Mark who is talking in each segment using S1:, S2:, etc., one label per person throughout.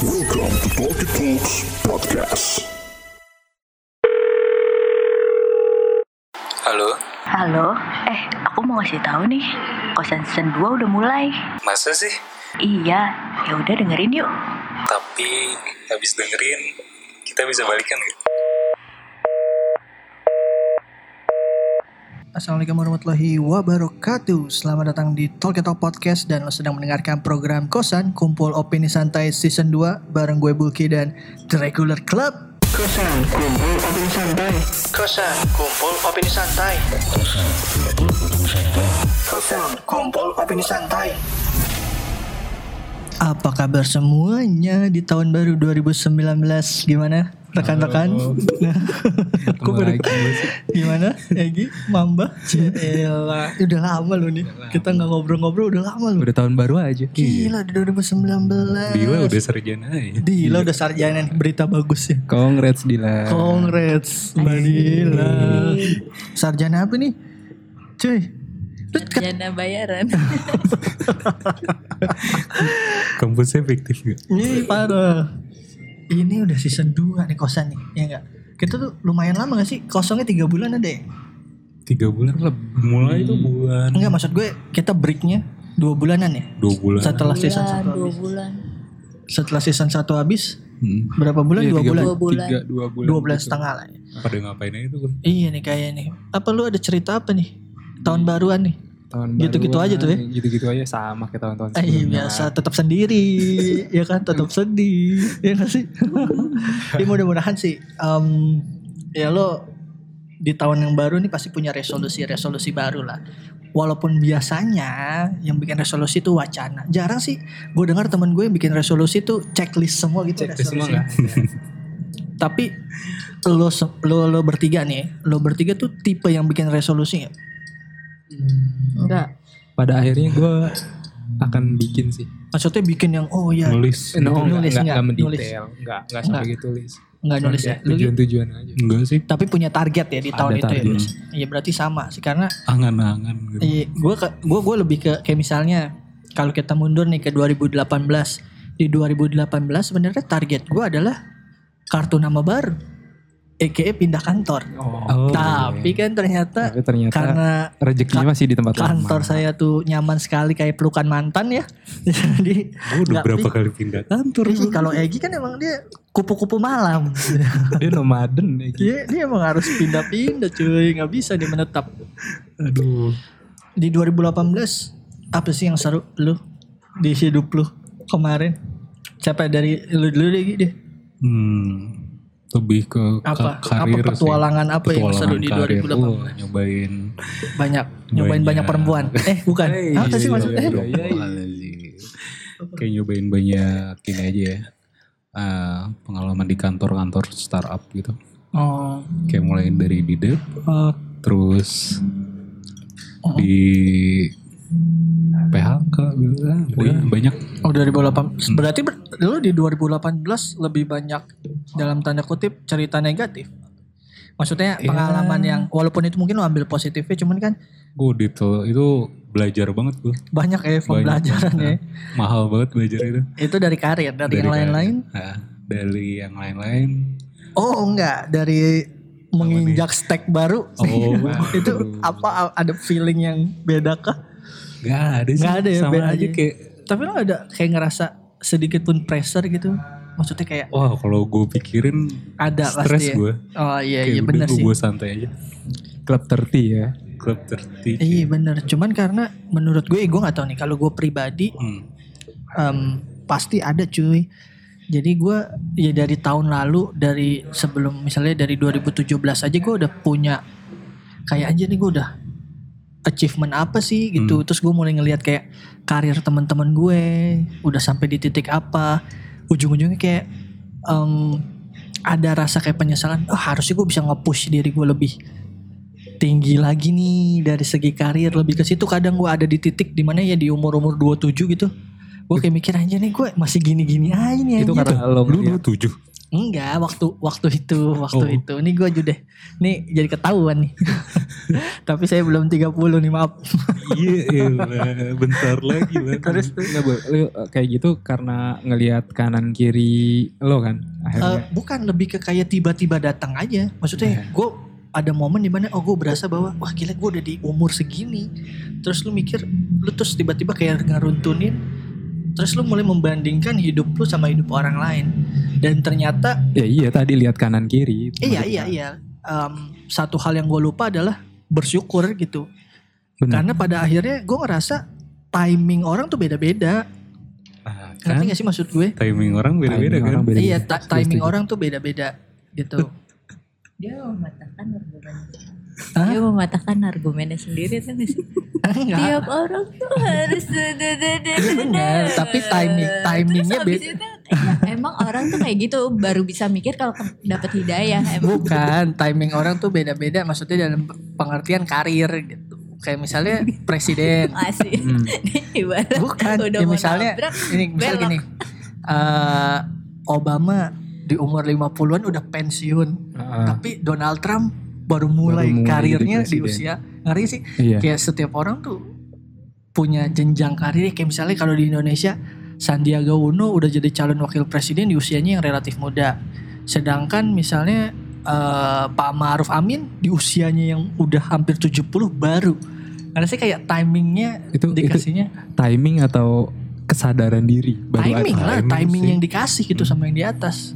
S1: Welcome to Talkie Talks Podcast.
S2: Halo,
S3: Halo, eh aku mau ngasih tahu nih, kosan season 2 udah mulai.
S2: masa sih?
S3: Iya, ya udah dengerin yuk.
S2: Tapi habis dengerin, kita bisa balikan gak?
S4: Assalamualaikum warahmatullahi wabarakatuh. Selamat datang di Talk Talk Podcast Dan lo sedang mendengarkan program Kosan Kumpul Opini Santai Season 2 Bareng gue Bulky dan The Regular Club. Kosan Kumpul Opini Santai. Kosan Kumpul Opini Santai. Kosan Kumpul Opini Santai. Apa kabar semuanya di tahun baru 2019 Gimana rekan-rekan? Kok baru- Gimana Egi? Mamba? Elah, udah lama loh nih. Kita nggak ngobrol-ngobrol udah lama loh.
S5: Udah tahun baru aja.
S4: Gila di 2019.
S2: Dila udah sarjana ya.
S4: Dila udah sarjana nih, berita bagus ya.
S5: Congrats Dila.
S4: Congrats Mbak Dila. Sarjana apa nih? Cuy. Lu ket-
S3: Jana bayaran.
S2: Kampusnya fiktif gak?
S4: Ini parah. Ini udah season 2 nih kosan nih, ya enggak? Kita tuh lumayan lama gak sih? Kosongnya 3 bulan ada ya?
S2: Tiga bulan lah. Mulai itu bulan
S4: Enggak maksud gue kita breaknya 2 bulanan ya?
S2: dua bulan.
S4: Setelah season 1
S3: dua
S4: habis.
S3: bulan.
S4: Setelah season 1 habis,
S2: Hmm.
S4: berapa bulan?
S5: Iya,
S4: 2
S5: tiga
S4: bulan?
S3: Dua bulan.
S5: Tiga, dua bulan.
S4: Dua belas
S5: gitu.
S4: setengah lah. ya.
S2: Pada ngapain aja tuh kan?
S4: Iya nih kayaknya nih. Apa lu ada cerita apa nih? Tahun baruan nih.
S5: Tahun
S4: Gitu-gitu aja tuh ya?
S5: Gitu-gitu aja sama kayak tahun-tahun
S4: Eh
S5: sebelumnya.
S4: biasa tetap sendiri, ya kan tetap sedih, ya gak sih? ya mudah-mudahan sih, em, ya lo di tahun yang baru nih pasti punya resolusi-resolusi baru lah. Walaupun biasanya yang bikin resolusi itu wacana. Jarang sih gue dengar temen gue yang bikin resolusi itu checklist semua gitu
S5: Checklist semua
S4: resolusi. Tapi lo, lo lo bertiga nih, lo bertiga tuh tipe yang bikin resolusi nggak?
S3: Enggak.
S5: Pada akhirnya gue akan bikin sih.
S4: Maksudnya bikin yang oh ya
S2: Nulis.
S5: Eh, no,
S4: Nulis,
S5: enggak,
S4: enggak,
S5: enggak,
S4: nulis.
S5: mendetail. Enggak, enggak sampai
S4: Enggak.
S5: gitu tulis.
S4: nggak nulis ya.
S5: Tujuan-tujuan aja.
S2: Enggak sih.
S4: tapi punya target ya di tahun
S5: Ada
S4: itu ya.
S5: target.
S4: Iya berarti sama sih karena
S2: Angan-angan gitu.
S4: iya, gue gue gue lebih ke kayak misalnya kalau kita mundur nih ke 2018 di 2018 sebenarnya target gue adalah kartu nama baru EKE pindah kantor
S5: Oh,
S4: tapi kan ternyata
S5: Tapi ternyata
S4: karena
S5: rezekinya masih di tempat
S4: kantor
S5: lama.
S4: saya tuh nyaman sekali kayak pelukan mantan ya jadi
S2: Gue udah berapa kali pindah kantor.
S4: Ih, kalau Egi kan emang dia kupu-kupu malam
S5: Dia nomaden gitu.
S4: dia, dia emang harus pindah-pindah cuy nggak bisa dia menetap
S2: Aduh.
S4: di 2018 apa sih yang seru lu di hidup lu kemarin? Siapa dari lu dulu deh deh.
S2: Hmm. Lebih ke, ke
S4: Apa
S2: karir
S4: apa petualangan
S2: sih.
S4: apa yang seru di
S2: Petualangan karir.
S4: 2018?
S2: Wah, nyobain
S4: Banyak nyobain banyak perempuan. Eh bukan. apa sih
S5: iya,
S4: maksudnya?
S5: iya, iya.
S2: Kayak nyobain banyak ini aja ya. Ah, pengalaman di kantor-kantor startup gitu.
S4: Oh.
S2: Kayak mulai dari di Dep,
S4: oh.
S2: terus
S4: Oh.
S2: di PHK gitu kan. Udah banyak.
S4: Oh 2018. Berarti ber- lu di 2018 lebih banyak dalam tanda kutip cerita negatif. Maksudnya
S2: Ya.
S4: pengalaman yang walaupun itu mungkin lu ambil positifnya cuman kan
S2: Gue di itu belajar banget gue.
S4: banyak ya pembelajaran ya.
S2: Mahal banget belajar itu.
S4: Itu dari karir, dari, yang
S2: karir.
S4: lain-lain.
S2: Nah, dari yang lain-lain.
S4: Oh enggak, dari menginjak stek baru.
S2: Oh,
S4: itu apa ada feeling yang beda kah?
S2: Gak ada sih.
S4: Nggak ada ya,
S2: Sama
S4: beda
S2: aja. kayak
S4: Tapi lo ada kayak ngerasa sedikit pun pressure gitu? Maksudnya kayak
S2: Wah kalau gue pikirin
S4: ada
S2: stres
S4: pasti ya.
S2: gue.
S4: Oh iya
S2: Kayak
S4: iya
S2: gue-
S4: sih.
S2: Gue santai aja.
S5: Klub 30 ya.
S2: Klub terti.
S4: Iya bener. Cuman karena menurut gue, gue nggak tahu nih. Kalau gue pribadi,
S2: Hmm.
S4: em, pasti ada cuy. Jadi gue ya dari tahun lalu, dari sebelum misalnya dari 2017 aja gue udah punya kayak aja nih gue udah achievement apa sih gitu. Terus gue mulai ngelihat kayak karir teman-teman gue udah sampai di titik apa. Ujung-ujungnya kayak em, ada rasa kayak penyesalan. Oh harusnya gue bisa nge-push diri gue lebih tinggi lagi nih dari segi karir lebih ke situ kadang gue ada di titik di mana ya di umur umur 27 gitu gue kayak mikir aja nih gue masih gini-gini aja nih
S5: Itu
S4: anjir.
S5: karena lo
S2: Lu
S5: ngeliat,
S2: dulu tujuh.
S4: Enggak, waktu waktu itu, waktu
S2: Oh.
S4: itu. Ini gue juga nih jadi ketahuan nih. Tapi saya belum 30 nih, maaf.
S2: Iya, elah, bentar lagi.
S4: Terus.
S5: Lu eh, kayak gitu karena ngelihat kanan kiri lo kan
S4: Eh,
S5: akhirnya.
S4: bukan lebih ke kayak tiba-tiba datang aja. Maksudnya gue ada momen di mana oh gue berasa bahwa wah gila gue udah di umur segini. Terus lu mikir, lu terus tiba-tiba kayak ngeruntunin. Terus lu mulai membandingkan hidup lu sama hidup orang lain. Dan ternyata
S5: ya iya tadi lihat kanan kiri.
S4: iya iya iya. Em, satu hal yang gue lupa adalah bersyukur gitu.
S5: Benar.
S4: Karena pada akhirnya gue ngerasa timing orang tuh beda-beda.
S2: Ah,
S4: Ngerti
S2: kan
S4: gak sih maksud gue?
S2: timing orang beda-beda
S5: Timing
S2: kan.
S5: orang beda-beda.
S4: Iya, ta- timing orang tuh beda-beda gitu.
S3: Dia mematahkan argumennya.
S4: Hah?
S3: Dia mematahkan argumennya sendiri sih?
S4: Enggak.
S3: Tiap orang tuh harus
S4: tapi timing timingnya beda.
S3: ya, emang orang tuh kayak gitu baru bisa mikir kalau dapet hidayah emang.
S4: Bukan, timing orang tuh beda-beda maksudnya dalam pengertian karir gitu. Kayak misalnya presiden.
S3: Masih
S5: Hmm.
S3: ibarat
S4: Bukan,
S3: udah
S4: ya misalnya
S3: nabrak,
S4: ini misal
S3: belok.
S4: gini. eh, Obama di umur 50-an udah pensiun.
S5: Heeh.
S4: Tapi Donald Trump baru mulai
S5: Baru mulai
S4: karirnya di usia ngeri sih.
S5: Iya.
S4: Kayak setiap orang tuh punya jenjang karir kayak misalnya kalau di Indonesia Sandiaga Uno udah jadi calon wakil presiden di usianya yang relatif muda. Sedangkan misalnya eh, Pak Ma'ruf Amin di usianya yang udah hampir 70 baru. Karena sih kayak timingnya
S5: Itu- itu-
S4: dikasihnya
S5: timing atau kesadaran diri baru
S4: timing
S5: ada.
S4: lah,
S2: timing
S4: timing
S2: sih.
S4: yang dikasih gitu sama yang di atas.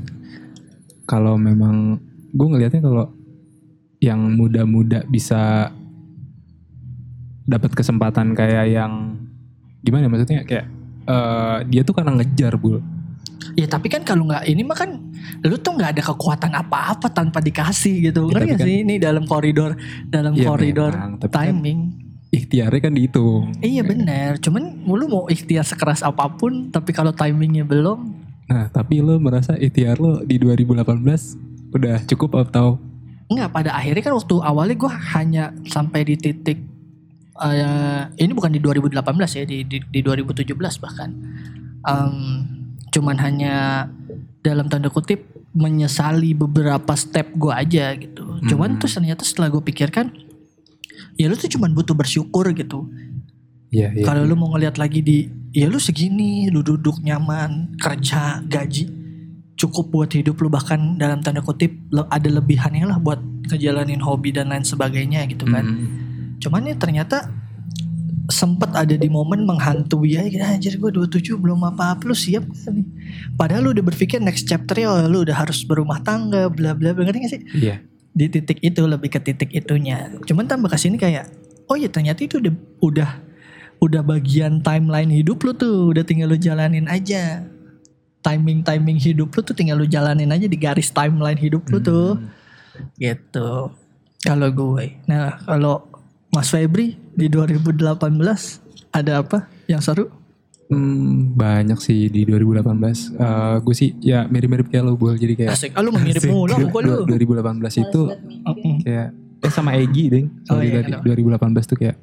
S5: Kalau memang gue ngelihatnya kalau yang muda-muda bisa dapat kesempatan kayak yang gimana maksudnya kayak eh, dia tuh karena ngejar bul
S4: Ya tapi kan kalau nggak ini mah kan lu tuh nggak ada kekuatan apa-apa tanpa dikasih gitu.
S5: Ya,
S4: Ngerti
S5: kan-
S4: sih ini dalam koridor dalam
S5: Iya,
S4: koridor
S5: memang, tapi kan-
S4: timing.
S5: ikhtiarnya kan dihitung
S4: Iya benar. Cuman lu mau ikhtiar sekeras apa pun tapi kalau timingnya belum,
S5: nah tapi lo merasa ikhtiar lo di 2018 udah cukup atau
S4: Enggak, pada akhirnya kan waktu awalnya gue hanya sampai di titik eh, ini bukan di 2018 ya, di di, di 2017 bahkan. Em, cuman hanya dalam tanda kutip menyesali beberapa step gue aja gitu. Cuman
S5: Hmm.
S4: terus ternyata setelah gue pikirkan, ya lu tuh cuman butuh bersyukur gitu.
S5: Iya, iya.
S4: Kalau lu mau ngeliat lagi di, ya lu segini, lu duduk nyaman, kerja, gaji, cukup buat hidup lu bahkan dalam tanda kutip ada lebihannya lah buat ngejalanin hobi dan lain sebagainya gitu kan.
S5: Hmm.
S4: Cuman ya ternyata sempet ada di momen menghantui ya anjir gue 27 belum apa-apa lu siap gak nih padahal lu udah berpikir next chapter ya oh, lu udah harus berumah tangga bla bla bla ngerti gak sih
S5: Iya.
S4: di titik itu lebih ke titik itunya cuman tambah ke sini kayak oh ya ternyata itu udah udah udah bagian timeline hidup lu tuh udah tinggal lu jalanin aja timing timing hidup lu tuh tinggal lu jalanin aja di garis timeline hidup lu tuh gitu kalau gue nah kalau Mas Febri di 2018 ada apa yang seru
S5: Hmm, banyak sih di 2018. Eh gue sih ya mirip-mirip kayak lo Bul. Jadi kayak
S4: asik ah, lu
S2: Asik.
S4: mulu kok lu
S5: 2018 itu kayak eh sama Egi ding.
S4: Oh, iya,
S5: tadi
S4: kenapa?
S5: 2018 tuh kayak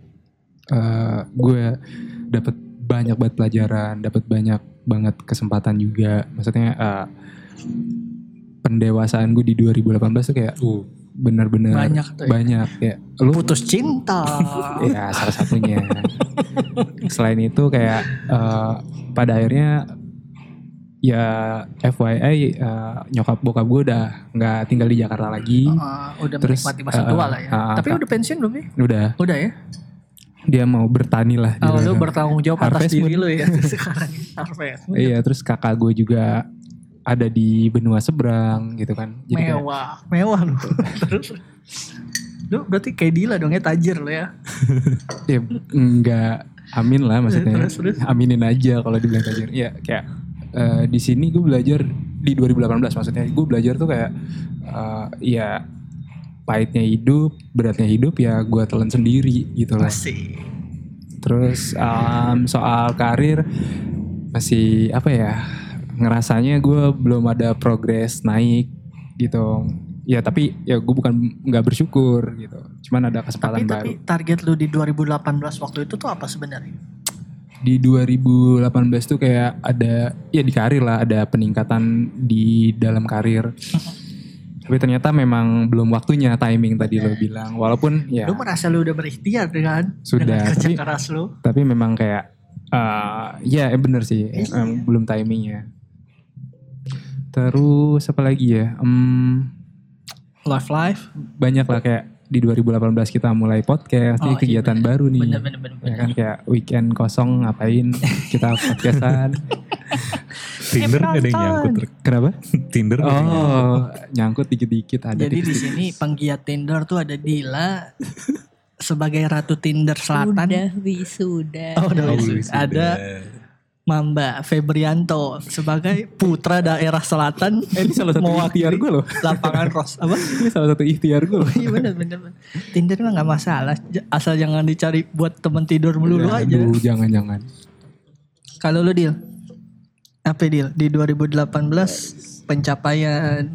S5: eh gue dapet banyak banget pelajaran, dapat banyak banget kesempatan juga. Maksudnya eh, pendewasaan gue di 2018 tuh kayak uh, bener-bener
S4: Banyak tuh ya.
S5: banyak kayak lu
S4: putus cinta
S5: ya salah satunya. Selain itu kayak eh, pada akhirnya ya FYI eh, nyokap bokap gue udah nggak tinggal di Jakarta lagi.
S4: Ah, udah
S5: Terus,
S4: menikmati masa
S5: ah,
S4: tua lah ya
S5: ah,
S4: tapi
S5: ah,
S4: udah pensiun belum ya
S5: Udah
S4: udah ya
S5: dia mau bertani lah.
S4: Oh, lu bertanggung jawab atas
S5: Harvest
S4: diri
S5: Moon.
S4: lu ya sekarang Harvest.
S5: Iya terus kakak gue juga ada di benua seberang gitu kan. Jadi kayak,
S4: mewah mewah lu terus lu berarti kayak Dila dong ya tajir lu ya
S5: ya enggak amin lah maksudnya.
S4: Terus, terus.
S5: Aminin aja kalau dibilang tajir. Iya kayak eh, di sini gue belajar di 2018 maksudnya gue belajar tuh kayak eh, ya pahitnya hidup, beratnya hidup ya gue telan sendiri gitu loh.
S4: masih
S5: Terus um, soal karir masih apa ya ngerasanya gue belum ada progres naik gitu. Ya tapi ya gue bukan nggak bersyukur gitu. Cuman ada
S4: tapi
S5: kesempatan baru.
S4: tapi target lu di 2018 waktu itu tuh apa sebenarnya
S5: di 2018 tuh kayak ada ya di karir lah ada peningkatan di dalam karir. Tapi ternyata memang belum waktunya timing tadi lo bilang. Walaupun ya
S4: Lu merasa lu udah berikhtiar kan?
S5: Sudah,
S4: Dengan kerja
S5: tapi-
S4: keras lu.
S5: tapi memang kayak eh ya bener sih
S4: Iya.
S5: emang belum timingnya. Terus apa lagi ya? Hmm,
S4: Life life.
S5: banyak lah kayak di 2018 kita mulai podcast,
S4: Oh,
S5: ini kegiatan
S4: iya,
S5: baru nih.
S4: Bener bener bener.
S5: Ya kan kayak weekend kosong ngapain kita podcastan.
S2: Tinder gak ada yang nyangkut.
S5: Kenapa?
S2: Tinder nyangkut.
S5: Oh, nyangkut dikit-dikit ada.
S4: Jadi di sini penggiat Tinder tuh ada Dila sebagai ratu Tinder selatan.
S6: Udah wisuda.
S4: Oh, udah
S2: Oh,
S4: wisuda.
S2: wisuda.
S4: Ada Mamba Febrianto sebagai putra daerah selatan.
S5: Eh, ini salah satu ikhtiar gue loh.
S4: Lapangan Ros apa?
S5: Ini salah satu ikhtiar gue loh.
S4: Iya bener bener. bener. Tinder mah nggak masalah. Asal jangan dicari buat temen tidur melulu aja.
S5: Aduh, jangan-jangan.
S4: Kalau lu deal, apa deal di 2018 pencapaian,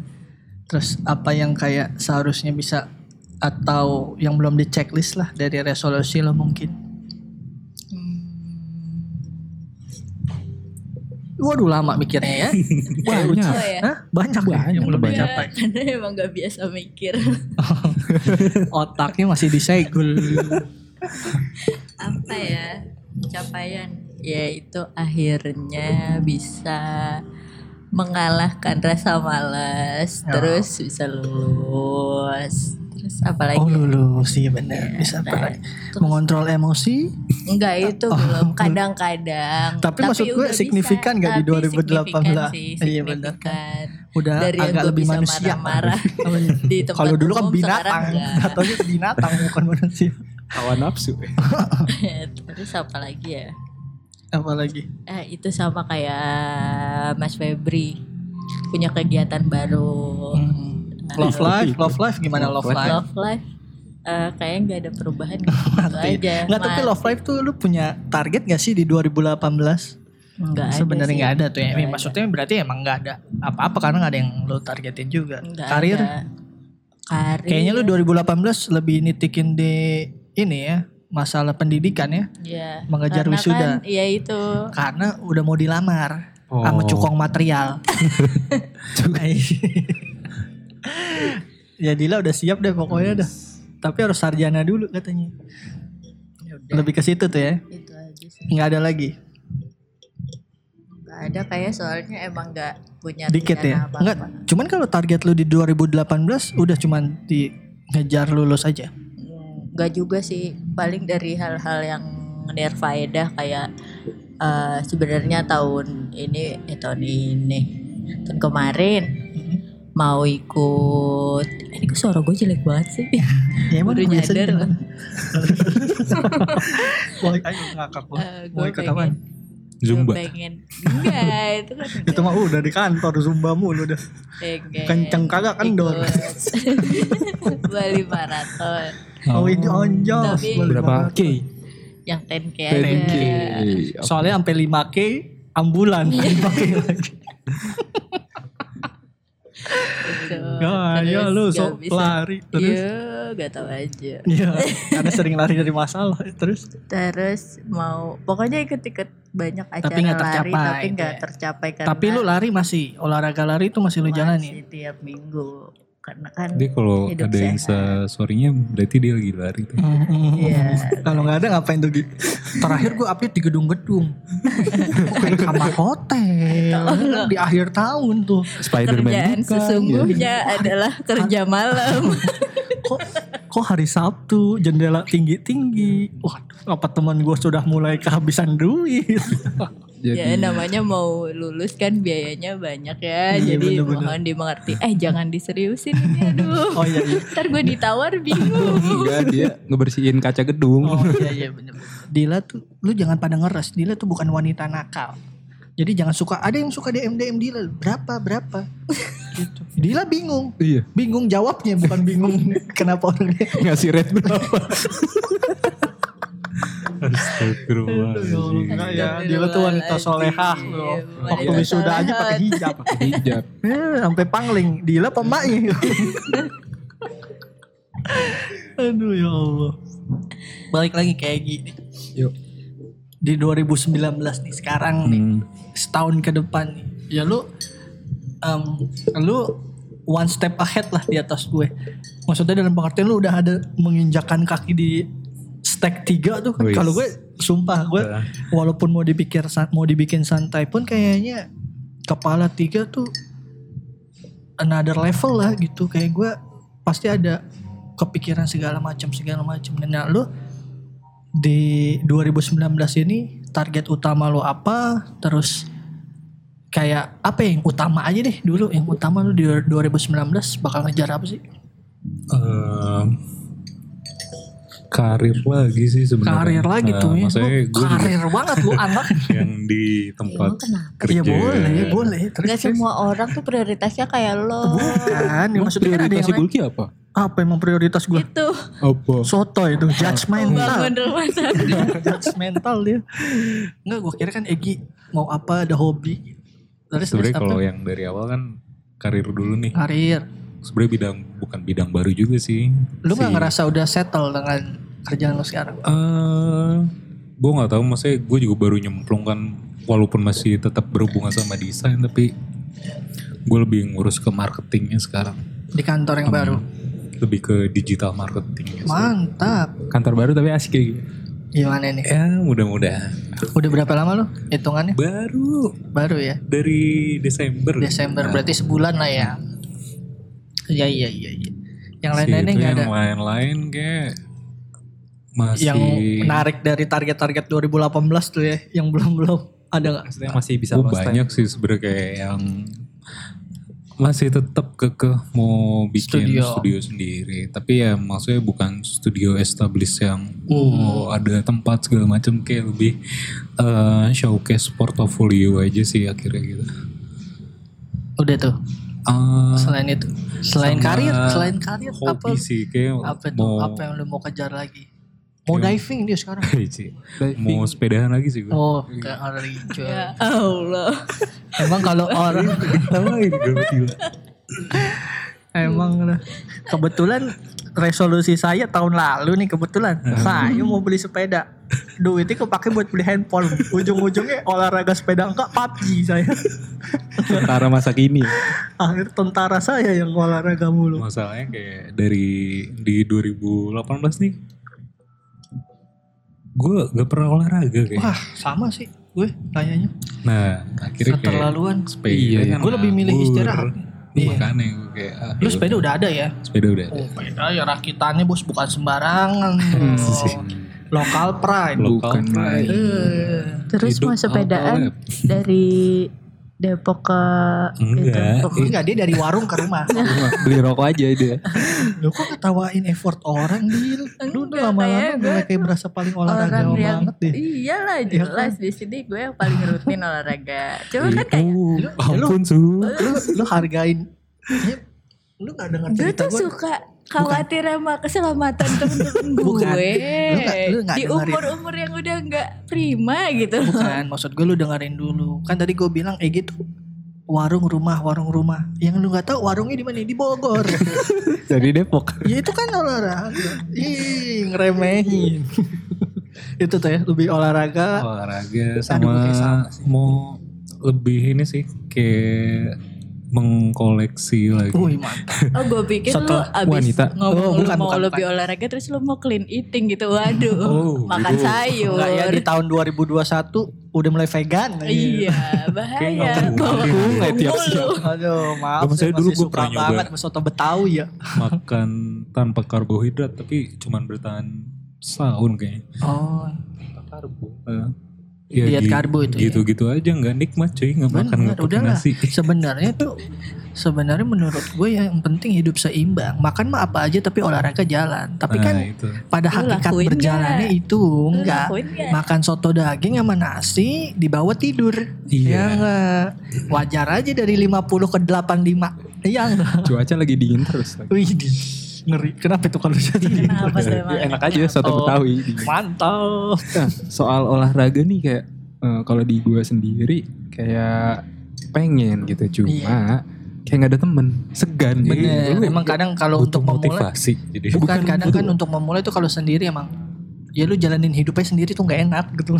S4: terus apa yang kayak seharusnya bisa atau yang belum di checklist lah dari resolusi lo mungkin. Waduh lama mikirnya ya.
S5: Banyak.
S6: Oh ya.
S4: Hah? Banyak, ya
S5: Banyak,
S4: yang belum
S5: banyak.
S4: dicapai.
S6: Karena emang gak biasa mikir.
S4: Otaknya masih disegul.
S6: Apa ya? Capaian. Ya itu akhirnya bisa mengalahkan rasa malas.
S4: Ya.
S6: Terus bisa lulus. Terus apa lagi?
S4: Oh lulus sih bener. Bisa apa lagi? Mengontrol emosi.
S6: Enggak itu belum kadang-kadang.
S4: Tapi maksud gue
S6: bisa.
S4: signifikan nggak di
S6: Tapi
S4: 2018?
S6: signifikan sih,
S4: Iya, benar. Udah
S6: Dari
S4: agak lebih manusia.
S6: marah-marah di tempat
S4: Kalau dulu kan binatang.
S6: enggak.
S4: Ataunya binatang bukan manusia.
S5: Hawa nafsu.
S6: Terus apa lagi ya?
S4: Apalagi?
S6: Eh, itu sama kayak Mas Febri punya kegiatan baru.
S4: Hmm. Love life, love life gimana love life?
S6: Love life. Eh, kayaknya nggak ada perubahan gitu aja.
S4: Nggak tapi love life tuh lu punya target gak sih di 2018?
S6: Nggak ada
S4: Sebenarnya nggak ada tuh ya.
S6: Ada.
S4: Maksudnya berarti emang nggak ada apa-apa karena nggak ada yang lu targetin juga.
S6: Nggak
S4: Karir,
S6: ada. Karir.
S4: kayaknya lu 2018 lebih nitikin di ini ya masalah pendidikan ya.
S6: ya,
S4: mengejar
S6: karena
S4: wisuda.
S6: Kan, ya itu.
S4: Karena udah mau dilamar
S5: Oh.
S4: sama cukong material. ya Dila udah siap deh pokoknya dah. Tapi harus sarjana dulu katanya.
S6: Ya udah,
S4: Lebih ke situ tuh ya.
S6: itu aja sih.
S4: Nggak ada lagi.
S6: Nggak ada kayak soalnya emang nggak punya
S4: Dikit ya.
S6: rencana
S4: Enggak.
S6: apa-apa.
S4: Cuman kalau target lu di 2018 udah cuman di ngejar lulus aja.
S6: Enggak juga sih, paling dari hal-hal yang nirfaedah kayak eh, sebenarnya tahun ini eh tahun ini tahun kemarin mau ikut eh, ini kok suara gue jelek banget sih
S4: Ya
S6: Baru
S4: biasanya
S6: nyadar
S4: gitu.
S6: loh.
S4: Wah, ayo ngakak gua.
S6: Eh,
S4: Mau
S6: gue
S4: ikut
S6: pengen
S4: apaan?
S2: Zumba.
S6: gue pengen enggak itu kan
S4: Itu mah udah di kantor Zumba mulu udah. Kenceng kagak kendor.
S6: Bali Marathon
S4: Oh, itu onjos.
S6: Tapi-
S4: Balik
S5: Berapa. K?
S6: yang 10k
S5: 10K.
S6: aja
S4: Soalnya sampai 5K ambulan. 5K lagi. Ya, ya lu
S6: bisa.
S4: lari terus.
S6: Iya, gak tahu aja.
S4: Iya, karena sering lari dari masalah terus.
S6: Terus mau pokoknya ikut-ikut banyak acara
S4: Tapi
S6: lari
S4: tercapai
S6: tapi
S4: itu
S6: nggak
S4: ya.
S6: tercapai karena
S4: Tapi lu lari masih olahraga lari itu masih lu
S6: masih
S4: jalani.
S6: tiap minggu karena kan
S2: Dia kalau
S6: Hidup
S2: ada yang sorrynya berarti dia lagi lari tuh.
S6: Iya.
S4: Kalau nggak ada ngapain tuh? Terakhir gue update di gedung-gedung. Kayak kamar hotel. di akhir tahun tuh.
S6: kerjaan
S5: Spiderman bukan.
S4: Iya.
S6: sesungguhnya adalah kerja malam.
S4: Kok kok hari Sabtu jendela tinggi-tinggi. Waduh, apa teman gue sudah mulai kehabisan duit.
S5: Jadi
S6: ya namanya mau lulus kan biayanya banyak ya.
S4: Iya,
S6: jadi
S4: bener-bener.
S6: mohon dimengerti. Eh jangan diseriusin ini aduh.
S4: Oh iya iya.
S6: Ntar gue ditawar bingung.
S5: enggak dia ngebersihin kaca gedung.
S4: Oh iya iya bener. Dila tuh lu jangan pada ngeres. Dila tuh bukan wanita nakal. Jadi jangan suka ada yang suka DM DM Dila berapa berapa gitu. Dila bingung.
S5: Iya.
S4: Bingung jawabnya bukan bingung kenapa orangnya
S5: Ngasih rate berapa?
S2: Astagfirullahaladzim.
S4: Enggak ya, Dila tuh wanita solehah loh. Waktu wisuda aja pakai hijab.
S5: Hijab.
S4: Eh, sampai pangling. Dila pemaknya. Aduh ya Allah. Balik lagi kayak gini.
S5: Yuk.
S4: di 2019 nih sekarang nih
S5: Hmm.
S4: setahun ke depan nih ya lu em, lu one step ahead lah di atas gue maksudnya dalam pengertian lu udah ada menginjakan kaki di stack 3 tuh kalau gue sumpah gue walaupun mau dipikir mau dibikin santai pun kayaknya kepala tiga tuh another level lah gitu. Kayak gue pasti ada kepikiran segala macam segala macam. Dan nah, lu di 2019 ini target utama lo apa? Terus kayak apa yang utama aja deh dulu yang utama lu di 2019 bakal ngejar apa sih?
S2: Ehm, karir lagi sih sebenarnya.
S4: karir lagi
S2: Nah,
S4: tuh ya.
S2: Maksudnya
S4: Lu
S2: gue juga
S4: karir banget lu anak.
S2: Yang di tempat kerja.
S4: Iya boleh boleh. Terus
S6: Gak semua orang tuh prioritasnya kayak lo.
S4: bukan ya, maksudnya kan ada yang.
S5: Gulki apa?
S4: apa emang prioritas gue
S6: Itu.
S5: Apa?
S4: soto itu judgmental judgmental dia. Nggak gue kira kan Egi mau apa ada hobi. Terus apa?
S2: kalau yang dari awal kan karir dulu nih.
S4: karir
S2: Sebenarnya bidang bukan bidang baru juga sih.
S4: lu nggak
S2: Si-
S4: ngerasa udah settle dengan kerjaan lu sekarang?
S2: Eh, gue nggak tahu maksudnya gue juga baru nyemplung kan walaupun masih tetap berhubungan sama desain tapi gue lebih ngurus ke marketingnya sekarang.
S4: Di kantor yang baru?
S2: Lebih ke digital marketing
S4: mantap.
S5: Kantor baru tapi asik kayak gitu.
S4: gimana nih
S2: ya mudah-mudahan.
S4: Udah berapa lama lu hitungannya?
S2: Baru.
S4: Baru ya?
S2: Dari Desember.
S4: Desember
S2: Nah,
S4: berarti sebulan lah ya iya iya iya iya. Yang
S2: si
S4: lain-lainnya nggak ada.
S2: yang lain-lain kayak masih
S4: yang menarik dari target-target 2018 tuh ya yang belum-belum ada nggak?
S5: Maksudnya masih bisa
S2: Oh, banyak sih sebenarnya kayak yang masih tetap kekeh mau bikin
S4: Studio.
S2: studio. sendiri. Tapi ya maksudnya bukan studio established yang
S4: Hmm.
S2: oh ada tempat segala macam kayak lebih eh, showcase portofolio aja sih akhirnya gitu.
S4: Udah tuh
S2: Eh,
S4: selain itu selain karir selain karir apa
S2: sih kayak
S4: apa tuh
S2: mau
S4: apa yang lu mau kejar lagi mau diving dia sekarang
S2: Ci, mau sepedahan lagi sih gue
S4: oh kayak hari cuy.
S6: Ya Allah.
S4: emang kalau orang
S2: gue gila.
S4: emang lah. kebetulan resolusi saya tahun lalu nih kebetulan. Saya mau beli sepeda. Duitnya kepake buat beli handphone. Ujung-ujungnya olahraga sepeda enggak PUBG saya.
S5: Tentara masa kini.
S4: akhir tentara saya yang olahraga mulu.
S2: Masalahnya kayak dari di 2018 nih gue gak pernah olahraga kayak.
S4: Wah sama sih gue kayaknya
S2: nah akhirnya
S4: keterlaluan
S2: sepeda
S5: Iya,
S2: kan
S4: Gue lebih milih istirahat. Iya.
S2: makanya gue kayak ah,
S4: lu
S2: yaudah.
S4: sepeda udah ada ya
S2: sepeda udah ada
S4: Oh, sepeda ya rakitannya bos bukan sembarangan. Oh, Lokal pride.
S2: Lokal
S5: Bukan
S2: pride.
S5: main.
S4: Eh,
S6: Terus
S2: Hidup
S6: mau sepedaan dari Depok ke
S2: Enggak.
S6: itu.
S4: enggak dia dari warung ke rumah.
S5: Beli rokok aja dia.
S4: Lu kok ketawain effort orang Dil? Lu udah lama-lama mulai
S6: gue
S4: kayak berasa paling olahraga
S6: orang yang
S4: banget deh.
S6: iyalah
S4: Iya
S6: jelas di sini gue yang paling rutin olahraga. Cuma kan kayak
S2: oh,
S4: Lu-
S2: ampun su
S4: Lu, lu hargain. Ya, lu gak denger
S6: gue
S4: cerita
S6: tuh
S4: gue.
S6: suka khawatir sama keselamatan temen-temen
S4: Bukan.
S6: gue
S4: Lu nggak- lu nggak
S6: di umur-umur yang udah nggak prima gitu.
S4: Bukan, maksud gue lu dengerin dulu. Kan tadi gue bilang eh gitu. Warung rumah, warung rumah. Yang lu nggak tahu warungnya di mana? Di Bogor.
S5: Dari Depok.
S4: ya itu kan olahraga. Ih, ngeremehin. itu tuh ya, lebih olahraga.
S2: olahraga sama
S4: sama sih.
S2: mau lebih ini sih kayak mengkoleksi lagi
S4: Wih, mantap.
S6: Oh gue pikir
S4: Setelah
S6: lu abis
S5: wanita.
S6: ngomong
S4: Oh,
S6: lu
S4: bukan,
S6: mau
S4: bukan,
S6: lebih olahraga terus lu mau clean eating gitu. Waduh,
S2: Oh,
S6: makan
S2: gitu.
S6: sayur.
S4: Enggak ya di tahun 2021 udah mulai vegan.
S6: Iya, bahaya.
S2: mungkin.
S5: Nggak tiap siang.
S4: Aduh, maaf.
S2: Gua maksudnya dulu
S4: suka
S2: pernah nyoba.
S4: banget sama soto Betawi ya.
S2: makan tanpa karbohidrat tapi cuman bertahan setahun kayaknya
S4: Oh,
S2: karbo ya
S4: Diet karbo itu ya?
S2: gitu-gitu aja nggak nikmat cuy nggak makan nggak pakai
S4: Udah lah.
S2: nasi
S4: Sebenarnya tuh sebenarnya menurut gue yang penting hidup seimbang. Makan mah apa aja tapi olahraga jalan. Tapi
S2: nah,
S4: kan
S2: itu
S4: pada hakikat
S6: lakuin
S4: berjalannya
S6: nggak?
S4: itu enggak. Makan soto daging sama nasi dibawa tidur.
S2: Iya.
S4: Ya enggak. Wajar aja dari 50 ke 85. Iya.
S5: Cuaca lagi dingin terus. lagi.
S4: Wih, ngeri. Kenapa itu kalau jadi?
S5: Ya, enak aja soto
S4: Oh.
S5: Betawi.
S4: Mantap.
S5: Nah, soal olahraga nih kayak eh, kalau di gua sendiri kayak pengen gitu cuma kayak nggak ada temen segan
S2: Iya,
S4: Bener.
S2: lu
S4: Emang kadang kalau untuk memulai
S2: motivasi jadi
S4: bukan
S5: Bukan
S4: kadang
S5: butuh.
S4: kan untuk memulai tuh kalau sendiri emang ya lu jalanin hidupnya sendiri tuh nggak enak gitu.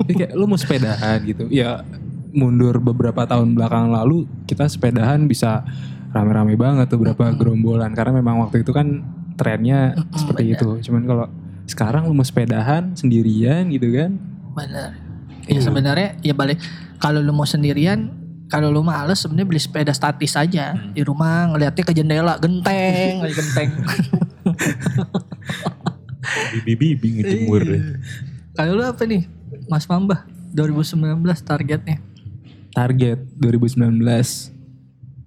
S5: Jadi kayak lu mau sepedahan gitu. Ya mundur beberapa tahun belakang lalu kita sepedahan bisa rame-rame banget tuh berapa gerombolan karena memang waktu itu kan trennya seperti itu. Cuman kalau sekarang lu mau sepedahan sendirian gitu kan.
S4: Bener. Ya sebenarnya ya balik kalau lu mau sendirian kalau lu males sebenarnya beli sepeda statis aja di rumah ngeliatnya ke jendela genteng lagi genteng.
S2: Bibi-bibi ngejemur deh.
S4: kalau lu apa nih Mas Mamba 2019 targetnya
S5: Target 2019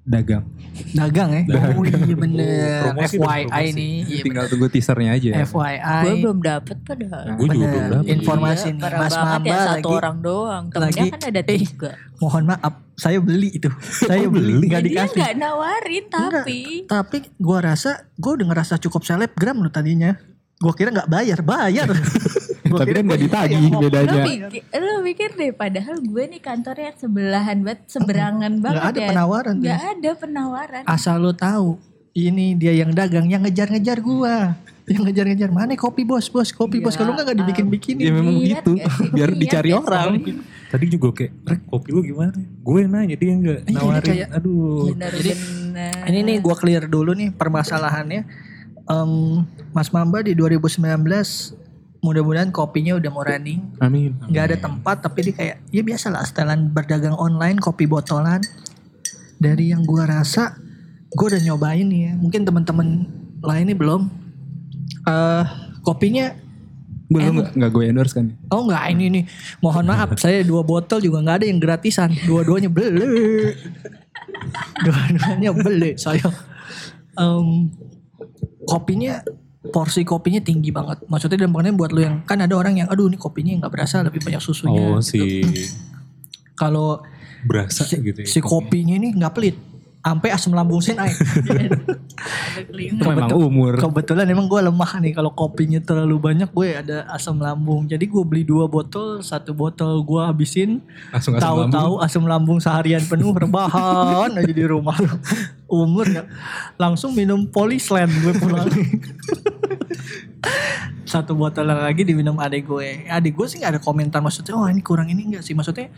S5: dagang.
S4: Dagang ya? Oh iya bener.
S2: Promosi dong,
S4: FYI
S2: promosi.
S4: nih. Iya
S5: Tinggal tunggu teasernya aja.
S4: bener. FYI.
S6: Gue belum dapet padahal.
S2: Gue juga belum dapet.
S4: Informasi
S6: Iya,
S4: nih. Mas
S6: banget
S4: Mamba
S6: ya, satu
S4: lagi.
S6: orang doang. Temennya
S4: lagi-
S6: kan ada
S4: eh,
S6: tiga.
S4: Mohon maaf, saya beli itu. Saya beli, nggak
S6: Dia
S4: dikasih.
S6: nggak nawarin tapi.
S4: Tapi gua rasa, gua udah ngerasa cukup selebgram loh tadinya. Gua kira nggak bayar, bayar.
S5: Tapi kan nggak
S4: gua
S5: ditagih.
S6: Lo
S5: bedanya.
S6: lo pikir deh padahal gue nih kantornya sebelahan banget, seberangan banget
S4: Nggak ada
S6: ya.
S4: penawaran. tuh.
S6: Nggak ada penawaran.
S4: Asal lo tahu, ini dia yang dagang, yang ngejar-ngejar gua. Yang ngejar-ngejar, mana kopi bos, bos, kopi bos.
S6: Ya
S4: Kalau nggak nggak dibikin-bikinin.
S5: Ya memang
S6: Lihat
S5: gitu. Biar
S6: Lihat
S5: dicari
S6: ya,
S5: orang.
S2: Tadi juga kayak, "Rek, kopi lu gimana? Gue nanya, dia enggak
S4: Iya,
S2: nawarin.
S4: kayak-
S2: Aduh.
S6: Bener-bener.
S4: Ini nih gua clear dulu nih permasalahannya. Em, Mas Mamba di 2019 mudah-mudahan kopinya udah mau running.
S5: Amin.
S4: nggak ada tempat tapi dia kayak ya biasa lah setelan berdagang online kopi botolan. Dari yang gua rasa gua udah nyobain nih ya. Mungkin teman-teman lainnya belum. Eh kopinya
S5: Belum nggak nggak gue endorse kan?
S4: oh nggak ini nih mohon maaf saya dua botol juga nggak ada yang gratisan. Dua-duanya beli. Dua-duanya beli saya Em, kopinya porsi kopinya tinggi banget maksudnya dalam pengertian buat lu yang kan ada orang yang aduh ini kopinya nggak berasa lebih banyak susunya
S2: Oh,
S4: gitu.
S2: si
S4: kalau
S2: berasa
S4: si,
S2: gitu ya.
S4: si kopinya ini nggak pelit sampai asam lambung sih naik
S5: Itu memang umur.
S4: kebetulan emang gue lemah nih kalau kopinya terlalu banyak gue ada asam lambung. Jadi gue beli dua botol satu botol gue habisin.
S5: Langsung asam lambung.
S4: tahu-tahu asam lambung seharian penuh rebahan aja di rumah umur nggak langsung minum polisland gue pulang. Satu botol lagi diminum adik gue adik gue sih nggak ada komentar maksudnya oh ini kurang ini enggak sih? Maksudnya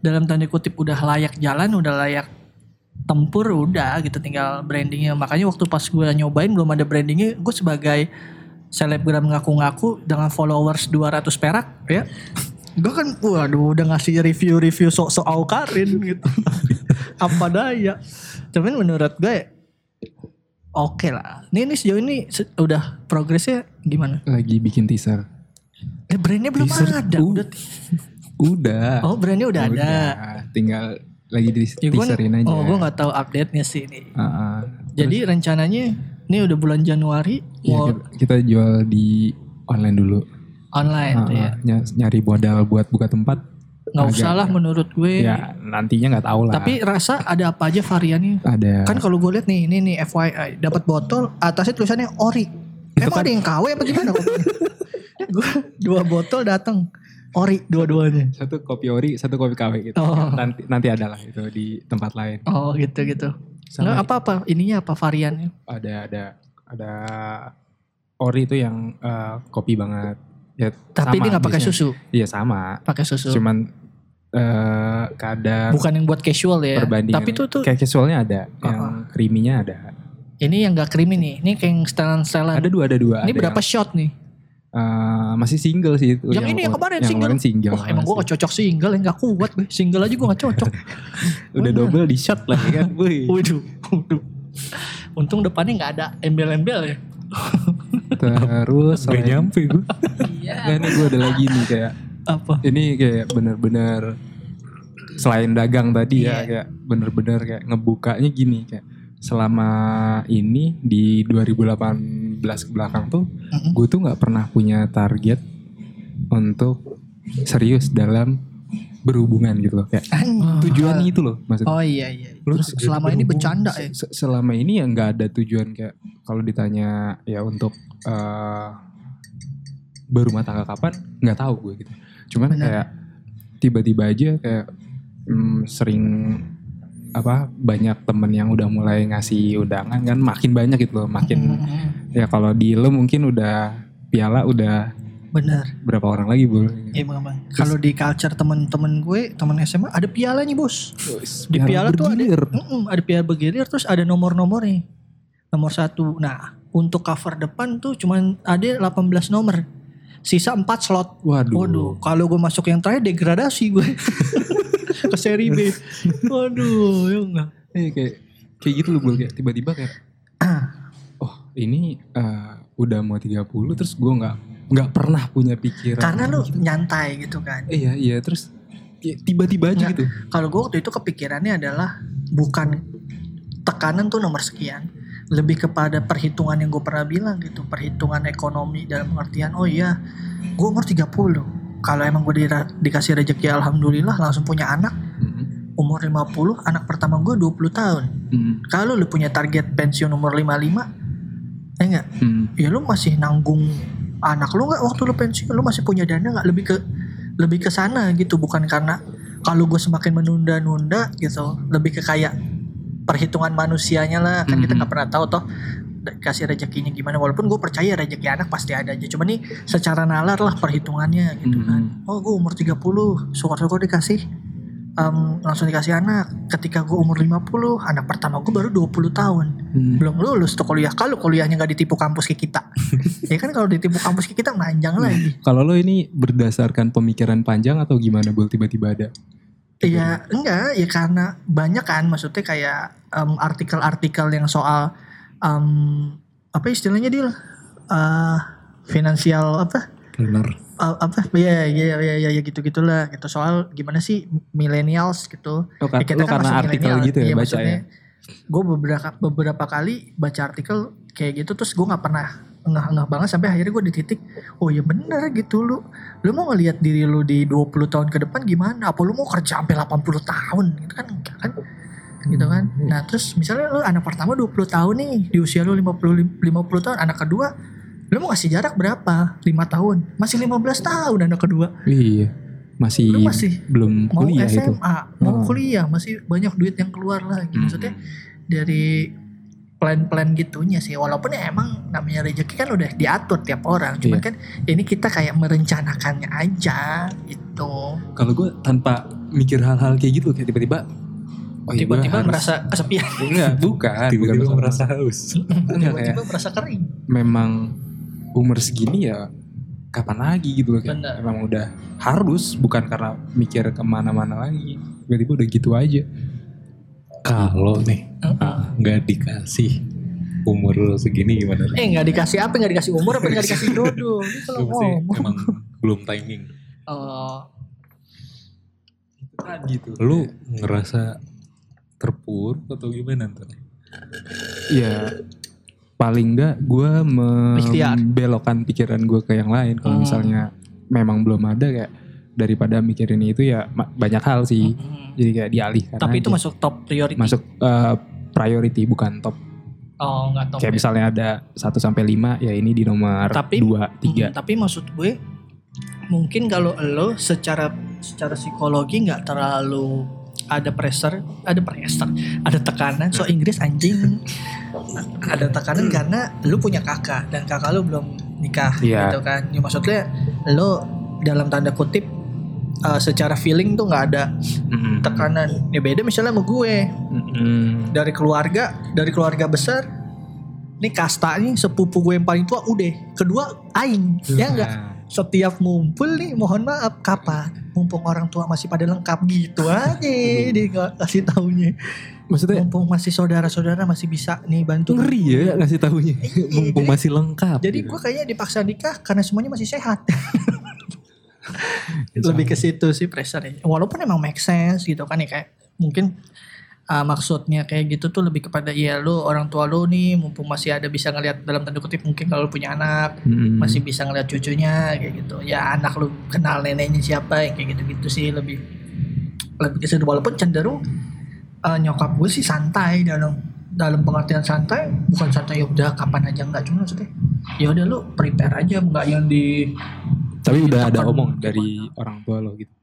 S4: dalam tanda kutip udah layak jalan udah layak tempur udah gitu tinggal brandingnya. Makanya waktu pas gue nyobain belum ada brandingnya gue sebagai selebgram ngaku-ngaku dengan followers 200 perak ya. Gue kan waduh udah ngasih review-review sok-sok aukarin gitu. Apa daya. Cuman menurut gue oke lah. Ini, ini sejauh ini se- udah progresnya gimana?
S5: Lagi bikin teaser.
S4: eh brandnya belum
S5: Teaser,
S4: ada. udah.
S5: Udah.
S4: oh brandnya udah, ada.
S5: Tinggal lagi di
S4: Ya,
S5: teaserin aja.
S4: oh gue nggak tahu update nya sih ini
S5: Ah, ah.
S4: jadi rencananya ini udah bulan Januari
S5: Ya,
S4: mau
S5: kita, kita jual di online dulu.
S4: online tuh ya.
S5: Ny- Nyari modal buat buka tempat.
S4: nggak
S5: agak-
S4: usah lah menurut gue
S5: Ya nantinya nggak tahu lah.
S4: tapi rasa ada apa aja variannya
S5: ada.
S4: kan kalau gue lihat nih ini nih FYI dapat botol atasnya tulisannya ori emang ada yang KW apa gimana gue dua botol datang ori dua-duanya
S5: satu kopi ori, satu kopi KW gitu.
S4: Oh.
S5: Nanti nanti ada lah itu di tempat lain.
S4: oh gitu gitu
S5: Sama-
S4: nggak apa apa ininya apa variannya
S5: Ada ada ada ori itu yang eh, kopi banget. Ya,
S4: tapi
S5: sama
S4: dia nggak pakai susu
S5: Iya sama.
S4: pakai susu
S5: Cuman eh kadar
S4: bukan yang buat casual ya
S5: perbandingan.
S4: tapi tuh tuh
S5: kayak casualnya ada, yang
S4: Uh-uh.
S5: creaminya ada.
S4: ini yang gak creamy nih ini kayak yang setelan setelan
S5: Ada dua, ada dua.
S4: ini
S5: Ada
S4: berapa
S5: yang,
S4: shot nih
S5: eh, masih single sih itu.
S4: Yang ini yang kemarin
S5: yang
S4: single.
S5: kemarin single.
S4: Wah emang gue gak cocok single yang gak kuat gue Single aja gue gak cocok
S5: Udah
S4: Bener.
S5: double di shot lagi kan. Wih.
S4: Waduh waduh. Untung depannya gak ada embel-embel ya
S5: Terus
S2: Gak
S5: selain-
S2: nyampe gue.
S6: Iya.
S5: Nih gue ada lagi nih kayak
S4: Apa
S5: ini kayak bener-bener selain dagang tadi ya
S4: Iya.
S5: kayak bener-bener kayak ngebukanya gini kayak selama ini di 2018 ke belakang tuh
S4: Mm-mm.
S5: gue tuh nggak pernah punya target untuk serius dalam berhubungan gitu loh. Kayak tujuannya itu loh maksudnya.
S4: Oh iya iya.
S2: Lu
S4: selama ini bercanda ya?
S5: Se- selama ini ya nggak ada tujuan kayak kalau ditanya ya untuk eh berumah tangga kapan nggak tahu gue gitu. Cuman
S4: Benar.
S5: kayak tiba-tiba aja kayak mm, sering apa banyak temen yang udah mulai ngasih undangan kan makin banyak gitu loh makin
S4: Mm-mm.
S5: ya kalau di lo mungkin udah piala udah
S4: bener
S5: Berapa orang lagi bol?
S4: Iya bang bang. Kalau di culture temen-temen gue, temen SMA ada pialanya bos. Di piala tuh ada, ada piala bergilir terus ada nomor-nomornya. Nomor satu. Nah untuk cover depan tuh cuman ada 18 nomor. Sisa 4 slot.
S5: Waduh.
S4: Waduh, kalau gue masuk yang terakhir degradasi gue ke seri B. Waduh, ya enggak.
S5: Iya kayak kayak gitu loh bol kayak tiba-tiba kayak oh ini eh, udah mau 30 terus gue nggak nggak pernah punya pikiran.
S4: Karena lu nyantai gitu kan.
S5: Iya iya terus ya, tiba-tiba aja
S4: Nggak.
S5: gitu.
S4: Kalau gue waktu itu kepikirannya adalah bukan tekanan tuh nomor sekian, lebih kepada perhitungan yang gue pernah bilang gitu, perhitungan ekonomi dalam pengertian, oh iya, gue umur 30. Kalau emang gue dikasih rezeki alhamdulillah langsung punya anak,
S5: Mm,
S4: umur 50, anak pertama gue 20 tahun.
S5: mm,
S4: Kalau lu punya target pensiun umur 55, eh enggak,
S5: mm.
S4: ya lu masih nanggung anak lu nggak waktu lu pensiun? Lu masih punya dana nggak lebih ke lebih ke sana gitu bukan karena kalau gue semakin menunda-nunda gitu lebih ke kayak perhitungan manusianya lah kan kita
S5: Mhm.
S4: nggak pernah tahu toh kasih rezekinya gimana walaupun gue percaya rezeki anak pasti ada aja cuma nih secara nalar lah perhitungannya gitu kan. Oh gue umur 30 syukur-syukur dikasih em, langsung dikasih anak. Ketika gue umur 50 anak pertama gue baru 20 tahun.
S5: Hmm.
S4: belum lulus tuh kuliah. Kalau kuliahnya nggak ditipu kampus ke kita. Ya kan kalau ditipu kampus ke kita manjang lagi.
S5: Kalau lo ini berdasarkan pemikiran panjang atau gimana bol tiba-tiba ada?
S4: ya enggak. Ya karena banyak kan maksudnya kayak em, artikel-artikel yang soal em, apa istilahnya deal Eh, finansial apa?
S2: Bener.
S4: Eh, apa? Ya ya ya ya, ya gitu gitulah gitu. Soal gimana sih millennials gitu.
S5: Lo, kar-
S4: Ya, kita
S5: lo
S4: kan
S5: karena artikel gitu ya
S4: Iya,
S5: baca
S4: maksudnya,
S5: ya?
S4: Gue beberapa beberapa kali baca artikel kayak gitu terus gue nggak pernah ngeh-ngeh banget sampai akhirnya gue di titik oh ya bener gitu lu. Lu mau ngelihat diri lu di 20 tahun ke depan gimana? Apa lu mau kerja sampai 80 tahun? Gitu kan kan gitu kan nah terus misalnya lu anak pertama 20 tahun nih di usia lu 50 50 tahun anak kedua lu mau ngasih jarak berapa 5 tahun masih 15 tahun anak kedua
S5: Iya. Masih,
S4: Lu masih
S5: belum
S4: mau
S5: kuliah
S4: SMA,
S5: itu.
S4: mau
S5: Oh.
S4: kuliah, masih banyak duit yang keluar lagi. Maksudnya dari plan-plan gitunya sih. Walaupun ya emang namanya rezeki kan udah diatur tiap orang. Cuman
S5: Iya.
S4: kan ini kita kayak merencanakannya aja gitu.
S5: Kalau gue tanpa mikir hal-hal kayak gitu kayak tiba-tiba oh iya,
S4: Tiba-tiba
S5: harus-
S4: merasa kesepian.
S5: enggak bukan
S2: Tiba-tiba
S5: bukan
S2: merasa haus.
S4: Tiba-tiba merasa kering.
S5: memang umur segini ya kapan lagi gitu loh kayak emang udah harus bukan karena mikir ke mana-mana lagi tiba-tiba udah gitu aja
S2: Kalau nih
S4: Heeh.
S2: nggak dikasih umur lo segini gimana?
S4: Eh nggak dikasih apa? Nggak dikasih umur apa? Nggak dikasih dodo? Kalau ngomong.
S2: emang belum timing.
S4: Oh,
S5: gitu
S2: Lu ngerasa terpuruk atau gimana ntar?
S5: ya paling enggak gue membelokkan pikiran gue ke yang lain kalau
S4: Hmm.
S5: misalnya memang belum ada kayak daripada mikirin itu ya banyak hal sih
S4: mm.
S5: jadi kayak dialihkan
S4: Tapi itu
S5: aja.
S4: masuk top priority.
S5: masuk eh, priority bukan top
S4: Oh nggak top.
S5: kayak
S4: ya.
S5: misalnya ada 1 sampai 5 ya ini di nomor
S4: Tapi-
S5: 2 3
S4: Mm, tapi maksud gue mungkin kalau lo secara secara psikologi nggak terlalu ada pressure, ada pressure, ada tekanan. So Inggris anjing. ada tekanan karena lu punya kakak dan kakak lu belum nikah
S5: Iya.
S4: gitu kan. Ya maksudnya lo dalam tanda kutip uh, secara feeling tuh nggak ada tekanan. Ya beda misalnya sama gue dari keluarga, dari keluarga besar. Ini kasta nih sepupu gue yang paling tua udah. Kedua aing, ya enggak? Setiap ngumpul nih mohon maaf kapan? Mumpung orang tua masih pada lengkap gitu aja dia nggak kasih taunya.
S5: Maksudnya?
S4: Mumpung masih saudara-saudara masih bisa nih bantu.
S5: Ngeri ya ngasih tahunya mumpung
S4: jadi-
S5: masih lengkap
S4: jadi
S5: gitu.
S4: gue kayaknya dipaksa nikah karena semuanya masih sehat. Lebih ke situ sih pressure walaupun emang make sense gitu kan ya kayak mungkin uh, maksudnya kayak gitu tuh lebih kepada ya lu orang tua lu nih mumpung masih ada bisa ngelihat dalam tanda kutip mungkin kalau lu punya anak
S5: Mm-mm.
S4: masih bisa ngeliat cucunya kayak gitu. Ya anak lu kenal neneknya siapa yang kayak gitu-gitu sih lebih lebih ke situ. Walaupun cenderung eh, nyokap gue sih santai dalam dalam pengertian santai bukan santai ya udah kapan aja nggak cuma maksudnya ya udah lu prepare aja nggak yang di
S5: tapi udah ada omong dari orang tua lo gitu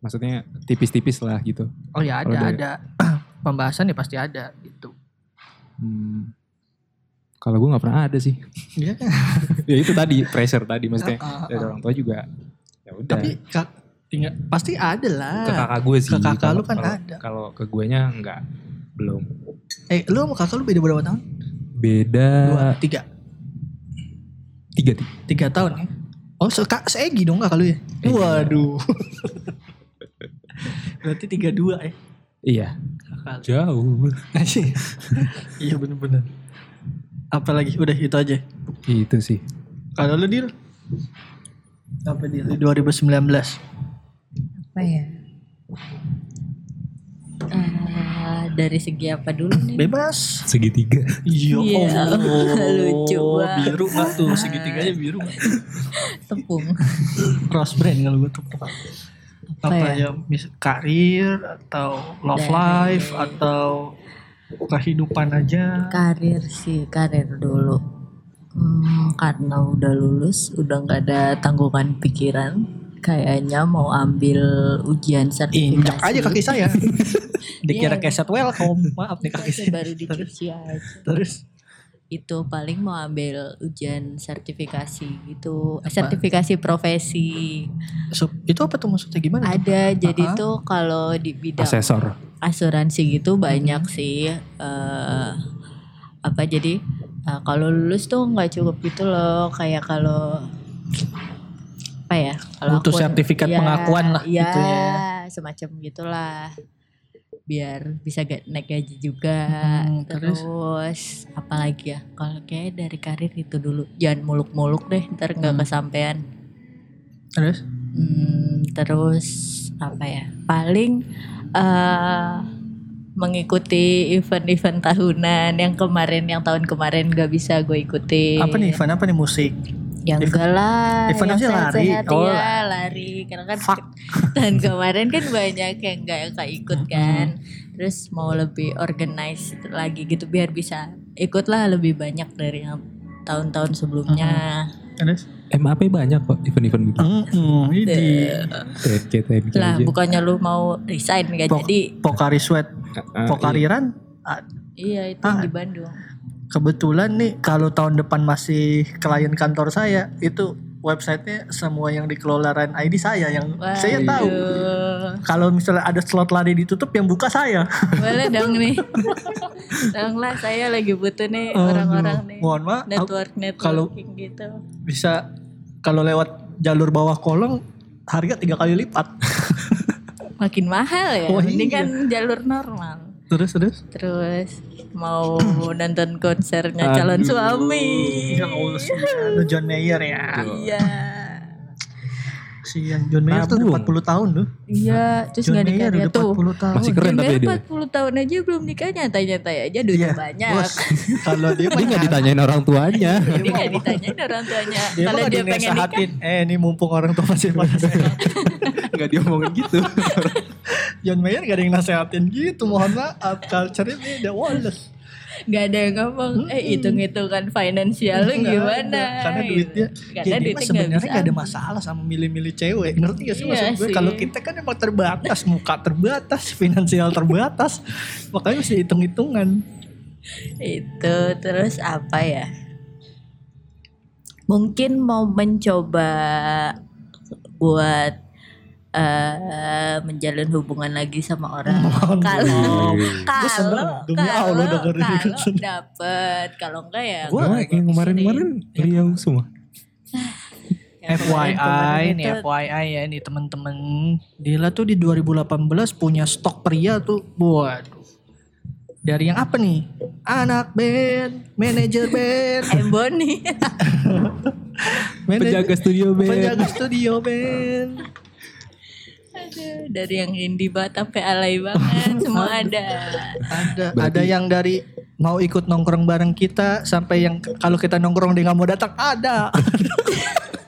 S5: maksudnya tipis-tipis lah gitu
S4: oh ya ada
S5: dari-
S4: ada pembahasan ya pasti ada gitu
S5: Hmm. Kalau gue nggak pernah ada sih.
S4: Iya.
S5: ya itu tadi pressure tadi maksudnya
S4: Ah, ah,
S5: dari
S4: ah.
S5: orang tua juga. Ya udah.
S4: Tapi kak, ingat, pasti ada lah.
S5: ke kakak gue sih.
S4: Ke kakak
S5: Kalau-
S4: lu kan
S5: kalau-
S4: ada.
S5: Kalau ke guenya enggak. Belum.
S4: Eh lu sama kakak lu beda berapa tahun?
S5: Beda
S4: Dua, tiga.
S5: tiga tiga.
S4: Tiga tahun ya? Oh se seegi dong kakak lu ya? Waduh. Berarti tiga dua ya
S5: Iya.
S4: kakak.
S2: Jauh.
S4: iya bener-bener. Apalagi udah itu aja.
S5: Itu sih.
S4: Kalau lu deal? Apa deal? Di 2019.
S6: Apa ya? Eh, dari segi apa dulu nih?
S4: Bebas.
S2: Segitiga.
S4: Iya.
S6: Iya, lucu banget.
S4: Biru nggak tuh segitiganya biru?
S6: Tepung.
S4: Cross brand kalau gue tuh. Apa,
S6: Apa
S4: ya? mis karir atau love
S6: Dari-
S4: life atau kehidupan aja.
S6: Karir sih, karir dulu. Hmm, karena udah lulus, udah nggak ada tanggungan pikiran. Kayaknya mau ambil ujian sertifikasi.
S4: Injak aja kaki saya. Dikira
S6: Iya.
S4: keset welcome. Maaf nih kaki
S6: Itu
S4: saya.
S6: baru dicuci aja.
S4: Terus
S6: Itu paling mau ambil ujian sertifikasi gitu. Sertifikasi profesi.
S4: sup- itu apa tuh maksudnya gimana? tuh?
S6: Ada jadi
S4: Ah.
S6: tuh kalau di bidang
S5: Asesor.
S6: asuransi gitu banyak sih eh apa jadi eh, kalau lulus tuh nggak cukup gitu loh kayak kalau apa ya kalau
S4: Butuh
S6: akun-
S4: sertifikat
S6: ya,
S4: pengakuan lah
S6: ya,
S4: gitu ya.
S6: semacam gitulah biar bisa ga- naik gaji juga
S4: Hmm, terus?
S6: terus, apalagi ya kalau kayak dari karir itu dulu jangan muluk-muluk deh ntar nggak
S4: Hmm.
S6: kesampaian
S4: Terus?
S6: Hmm, terus apa ya? Paling eh mengikuti event-event tahunan yang kemarin, yang tahun kemarin gak bisa gue ikuti.
S4: Apa nih event apa nih musik?
S6: Yang enggak lah.
S4: event aja lari.
S6: sehat-sehat,
S4: Oh,
S6: iya, lari. Karena kan
S4: Fuck.
S6: tahun kemarin kan banyak yang gak, gak ikut kan. Terus mau lebih organize lagi gitu biar bisa ikutlah lebih banyak dari yang tahun-tahun sebelumnya.
S4: Terus?
S5: MAP banyak kok event-event gitu.
S4: Hmm, ini
S5: TNK, TNK
S6: Lah
S5: aja.
S6: bukannya lu mau resign gak
S4: Pok-
S6: jadi
S4: Pokari Sweat,
S5: Ah,
S4: Pokariran. ah,
S6: Iya itu
S4: Ah.
S6: di Bandung.
S4: Kebetulan nih kalau tahun depan masih klien kantor saya itu websitenya semua yang dikelola Ryan ID saya yang saya tahu.
S6: Waduh.
S4: Kalau misalnya ada slot lari ditutup yang buka saya.
S6: Boleh dong nih. dong lah saya lagi butuh nih orang-orang nih.
S4: Mohon maaf.
S6: Network
S4: kalau-
S6: networking gitu.
S4: Bisa kalau lewat jalur bawah kolong harga tiga kali lipat.
S6: Makin mahal ya.
S4: Oh,
S6: Ini
S4: iya.
S6: kan jalur normal.
S4: Terus terus.
S6: Terus mau nonton konsernya calon
S5: Aduh.
S6: suami.
S4: Ya Allah, sian. John Mayer ya.
S6: Iya.
S4: Sian John Mayer tuh udah
S5: Nabung.
S4: 40 tahun tuh.
S6: Iya, terus
S4: John
S6: nggak
S4: Mayer
S6: nikah
S4: udah
S6: tuh.
S4: 40 tahun.
S5: Masih keren
S6: John
S5: tapi
S6: Mayer
S5: dia.
S6: 40 tahun aja belum nikah nyantai-nyantai aja duitnya
S4: Iya,
S6: banyak.
S4: Bos. Kalau dia
S5: Dia nggak ditanyain orang tuanya.
S6: Dia nggak ditanyain orang tuanya.
S4: Dia
S6: Kalau dia pengen nikah,
S4: eh ini mumpung orang tua masih pada sehat.
S5: Nggak diomongin gitu.
S4: John Mayer gak ada yang nasehatin gitu, mohon maaf. Culture-nya beda, Wallace.
S6: Nggak ada yang ngomong. Eh hitung-hitungan finansial lu
S4: Nggak
S6: gimana?
S4: ada, Karena duitnya,
S6: Karena
S4: jadi mah
S6: duitnya nggak
S4: sebenarnya
S6: bisa
S4: gak ada masalah sama milih-milih cewek. Ngerti gak sih
S6: Iya
S4: maksud gue? Kalau kita kan emang terbatas, muka terbatas, finansial terbatas. Makanya mesti hitung-hitungan.
S6: Itu terus apa ya? Mungkin mau mencoba buat eh menjalin hubungan lagi sama orang. Kalau
S4: Gue seneng,
S6: kalau kalau kalau dapet, kalau enggak ya
S4: Gua-
S2: Wah, yang kemarin-kemarin Riau semua.
S6: yang
S4: FYI nih
S6: itu
S4: FYI ya nih temen-temen Dila tuh di 2018 punya stok pria tuh Waduh Dari yang apa nih? Anak band, manajer band,
S6: Emboni.
S4: manajer-
S5: Penjaga studio band.
S4: penjaga studio band.
S6: Aduh, dari yang indie banget sampai alay banget semua ada.
S4: Ada ada yang dari mau ikut nongkrong bareng kita sampai yang kalau kita nongkrong dia nggak mau datang ada.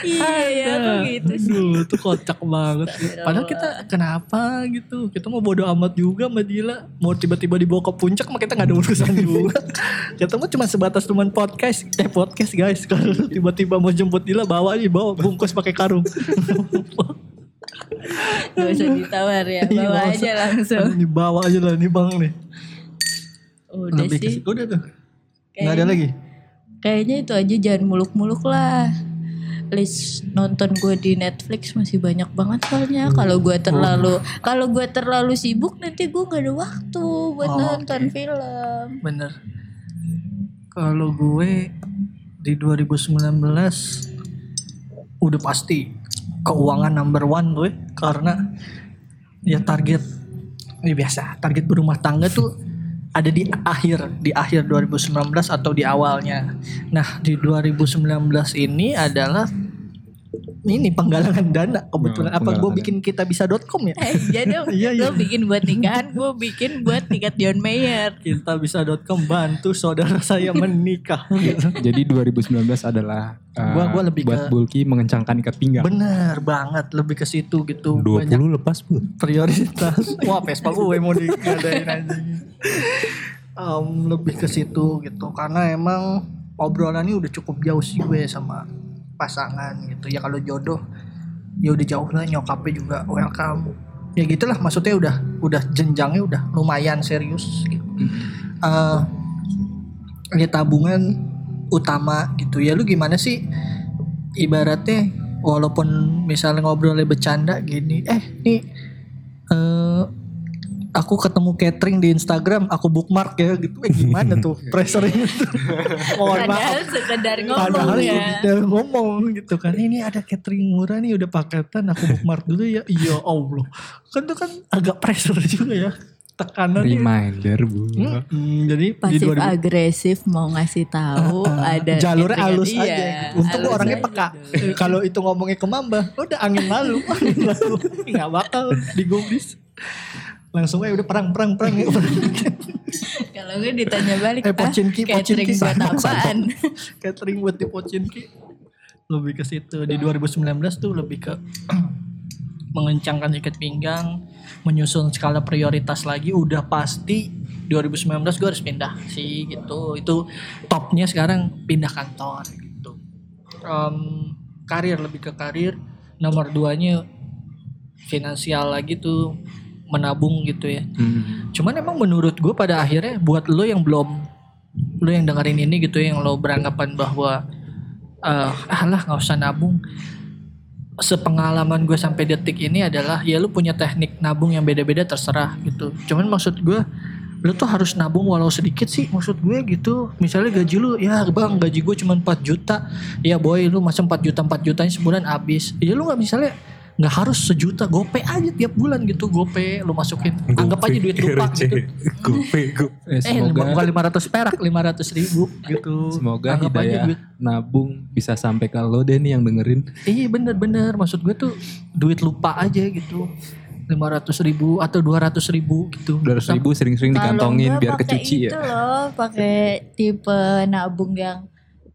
S6: iya ya kok gitu sih.
S4: Aduh, itu kocak banget. Padahal kita kenapa gitu? Kita mau bodo amat juga sama Dila. Mau tiba-tiba dibawa ke puncak mah kita nggak ada urusan juga. Kita mah cuma sebatas teman podcast. Eh podcast guys. Kalau tiba-tiba mau jemput Dila bawa aja bawa bungkus pakai karung.
S6: Gak usah ditawar ya,
S4: Iya,
S6: bawa aja langsung.
S4: Ini bawa aja lah nih bang nih.
S6: Udah
S4: Lebih
S6: sih.
S4: Udah tuh. Nggak ada
S6: Kayaknya-
S4: lagi.
S6: Kayaknya itu aja jangan muluk-muluk lah. List nonton gue di Netflix masih banyak banget soalnya. Kalau gue terlalu kalau gue terlalu sibuk nanti gue gak ada waktu buat
S4: Oh,
S6: nonton
S4: oke.
S6: film.
S4: Bener. Kalau gue di 2019 udah pasti keuangan number one gue karena ya target ya biasa target berumah tangga tuh ada di akhir di akhir 2019 atau di awalnya. Nah di 2019 ini adalah ini penggalangan dana kebetulan
S5: Oh,
S4: apa gue bikin kita bisa.com ya
S6: Eh,
S4: Iya, iya.
S6: lo bikin buat nikahan, gue bikin buat tiket John Mayer.
S4: kita bisa.com bantu saudara saya menikah gitu.
S5: Jadi 2019 adalah uh,
S4: Gua- gua lebih
S5: buat
S4: ke-
S5: Bulky mengencangkan ikat pinggang.
S4: Bener banget lebih ke situ gitu
S2: 20
S4: banyak
S2: lepas bu.
S4: prioritas wah Vespa gue mau digadain anjing Em, lebih ke situ gitu karena emang obrolannya udah cukup jauh sih gue sama pasangan gitu. Ya kalau jodoh ya udah jauh lah nyokapnya juga welcome. Ya gitulah maksudnya udah udah jenjangnya udah lumayan serius gitu. Eh, ya tabungan utama gitu. Ya lu gimana sih ibaratnya walaupun misalnya ngobrolnya bercanda gini eh nih aku ketemu catering di Instagram aku bookmark ya gitu eh gimana tuh pressernya tuh mohon maaf
S6: Padahal sekedar ngomong
S4: Padahal
S6: ya.
S4: udah ngomong gitu kan ini ada catering murah nih udah paketan aku bookmark dulu ya iya Allah kan itu kan agak pressure juga ya tekanan
S5: Reminder bu.
S4: Hmm, jadi di
S6: Pasif
S4: 2000
S6: agresif mau ngasih tahu ada
S4: jalurnya halus
S6: Iya,
S4: aja gitu. Untung
S6: halus
S4: orangnya peka. Kalau itu ngomongnya ke Mamba, udah angin lalu, angin lalu. Nggak bakal digubris. Langsung aja udah perang perang perang.
S6: Kalau gue ditanya balik,
S4: Eh,
S6: ah,
S4: Pocinki,
S6: catering
S4: Pocinki,
S6: buat apaan?
S4: Catering buat di Pocinki. Lebih ke situ. Di 2019 tuh lebih ke mengencangkan ikat pinggang, menyusun skala prioritas lagi. Udah pasti 2019 gue harus pindah sih gitu. Itu topnya sekarang pindah kantor gitu. Em, karir lebih ke karir. Nomor duanya finansial lagi tuh menabung gitu ya.
S5: Hmm.
S4: Cuman emang menurut gue pada akhirnya buat lo yang belum lo yang dengerin ini gitu yang lo beranggapan bahwa eh alah nggak usah nabung. Sepengalaman gue sampai detik ini adalah ya lo punya teknik nabung yang beda-beda terserah gitu. Cuman maksud gue lo tuh harus nabung walau sedikit sih maksud gue gitu misalnya gaji lu ya bang gaji gue cuma 4 juta ya boy lu masa 4 juta 4 jutanya sebulan habis ya lu nggak misalnya nggak harus sejuta gope aja tiap bulan gitu gope lu masukin anggap aja duit lupa gitu
S2: Gope, gope.
S5: Eh,
S4: Eh,
S5: semoga
S4: bukan 500 perak, 500 ribu gitu.
S5: semoga
S4: Anggap aja duit.
S5: nabung bisa sampai ke lo deh nih yang dengerin.
S4: Iya bener-bener, maksud gue tuh duit lupa aja gitu. 500 ribu atau 200 ribu gitu.
S5: 200 ribu sering-sering dikantongin biar
S6: pakai
S5: kecuci
S6: itu
S5: ya.
S6: loh, pakai tipe nabung yang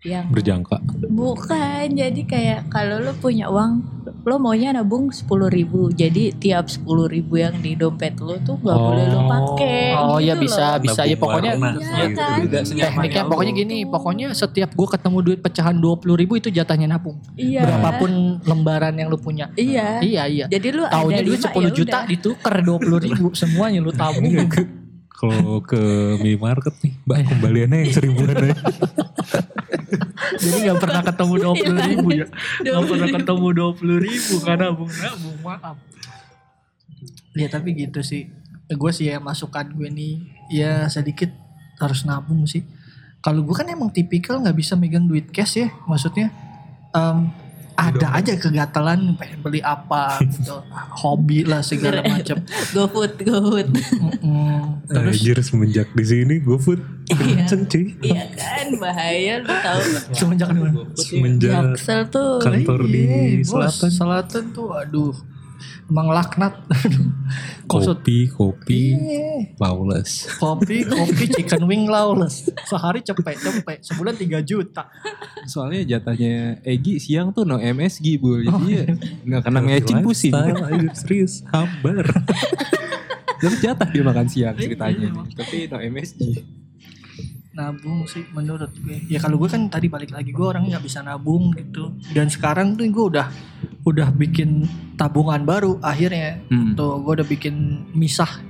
S6: yang
S2: Berjangka.
S6: bukan. Jadi kayak kalau lo punya uang, lo maunya nabung sepuluh ribu. Jadi tiap sepuluh ribu yang di dompet lo tuh nggak boleh lo pakai.
S4: Oh ya
S6: gitu
S4: bisa,
S6: loh.
S4: bisa ya pokoknya
S2: warna
S6: Iya
S2: gitu.
S6: kan?
S5: Beda senyamannya
S4: tekniknya
S5: lo.
S4: pokoknya gini, pokoknya setiap gue ketemu duit pecahan 20 ribu itu jatahnya nabung.
S6: Iya.
S4: Berapapun lembaran yang lu punya.
S6: Iya.
S4: Iya iya.
S6: Jadi lu ada
S4: Taunya duit
S6: lima,
S4: 10
S6: ya
S4: juta
S6: udah.
S4: ditukar 20 ribu semuanya lu tabung.
S2: Kalau ke minimarket nih, mbak kembaliannya yang seribuan aja.
S4: Jadi gak pernah ketemu 20 ribu ya. Gak
S6: 20
S4: pernah ketemu 20 ribu karena nabung nabung maaf. Ya tapi gitu sih. Gue sih ya masukan gue nih ya sedikit harus nabung sih. Kalau gue kan emang tipikal nggak bisa megang duit cash ya. Maksudnya em, ada aja kegatalan pengen beli apa gitu. Hobi lah segala macam.
S6: GoFood, GoFood.
S4: Mm-mm. Terus
S2: Anjir semenjak di sini GoFood
S6: Iya.
S2: kenceng cuy.
S6: Iya kan bahaya lu tahu.
S4: semenjak di mana?
S2: Semenjak
S6: Jaksel tuh.
S2: kantor di
S4: Iya,
S2: selatan.
S4: Selatan tuh aduh. Emang laknat.
S2: Kopi, kopi,
S4: Iya.
S2: lawless.
S4: Kopi, kopi, chicken wing lawless. Sehari cepet, cepet. Sebulan 3 juta.
S5: Soalnya jatahnya Egi siang tuh no MSG bu. Jadi ya nggak kena ngecing pusing.
S2: Serius, hambar.
S5: Terus jatah dia makan siang ceritanya.
S4: Iya.
S5: Tapi no MSG.
S4: Nabung sih menurut gue. Ya kalau gue kan tadi balik lagi gue orang nggak bisa nabung gitu. Dan sekarang tuh gue udah udah bikin tabungan baru akhirnya.
S5: Hmm.
S4: Tuh gue udah bikin misah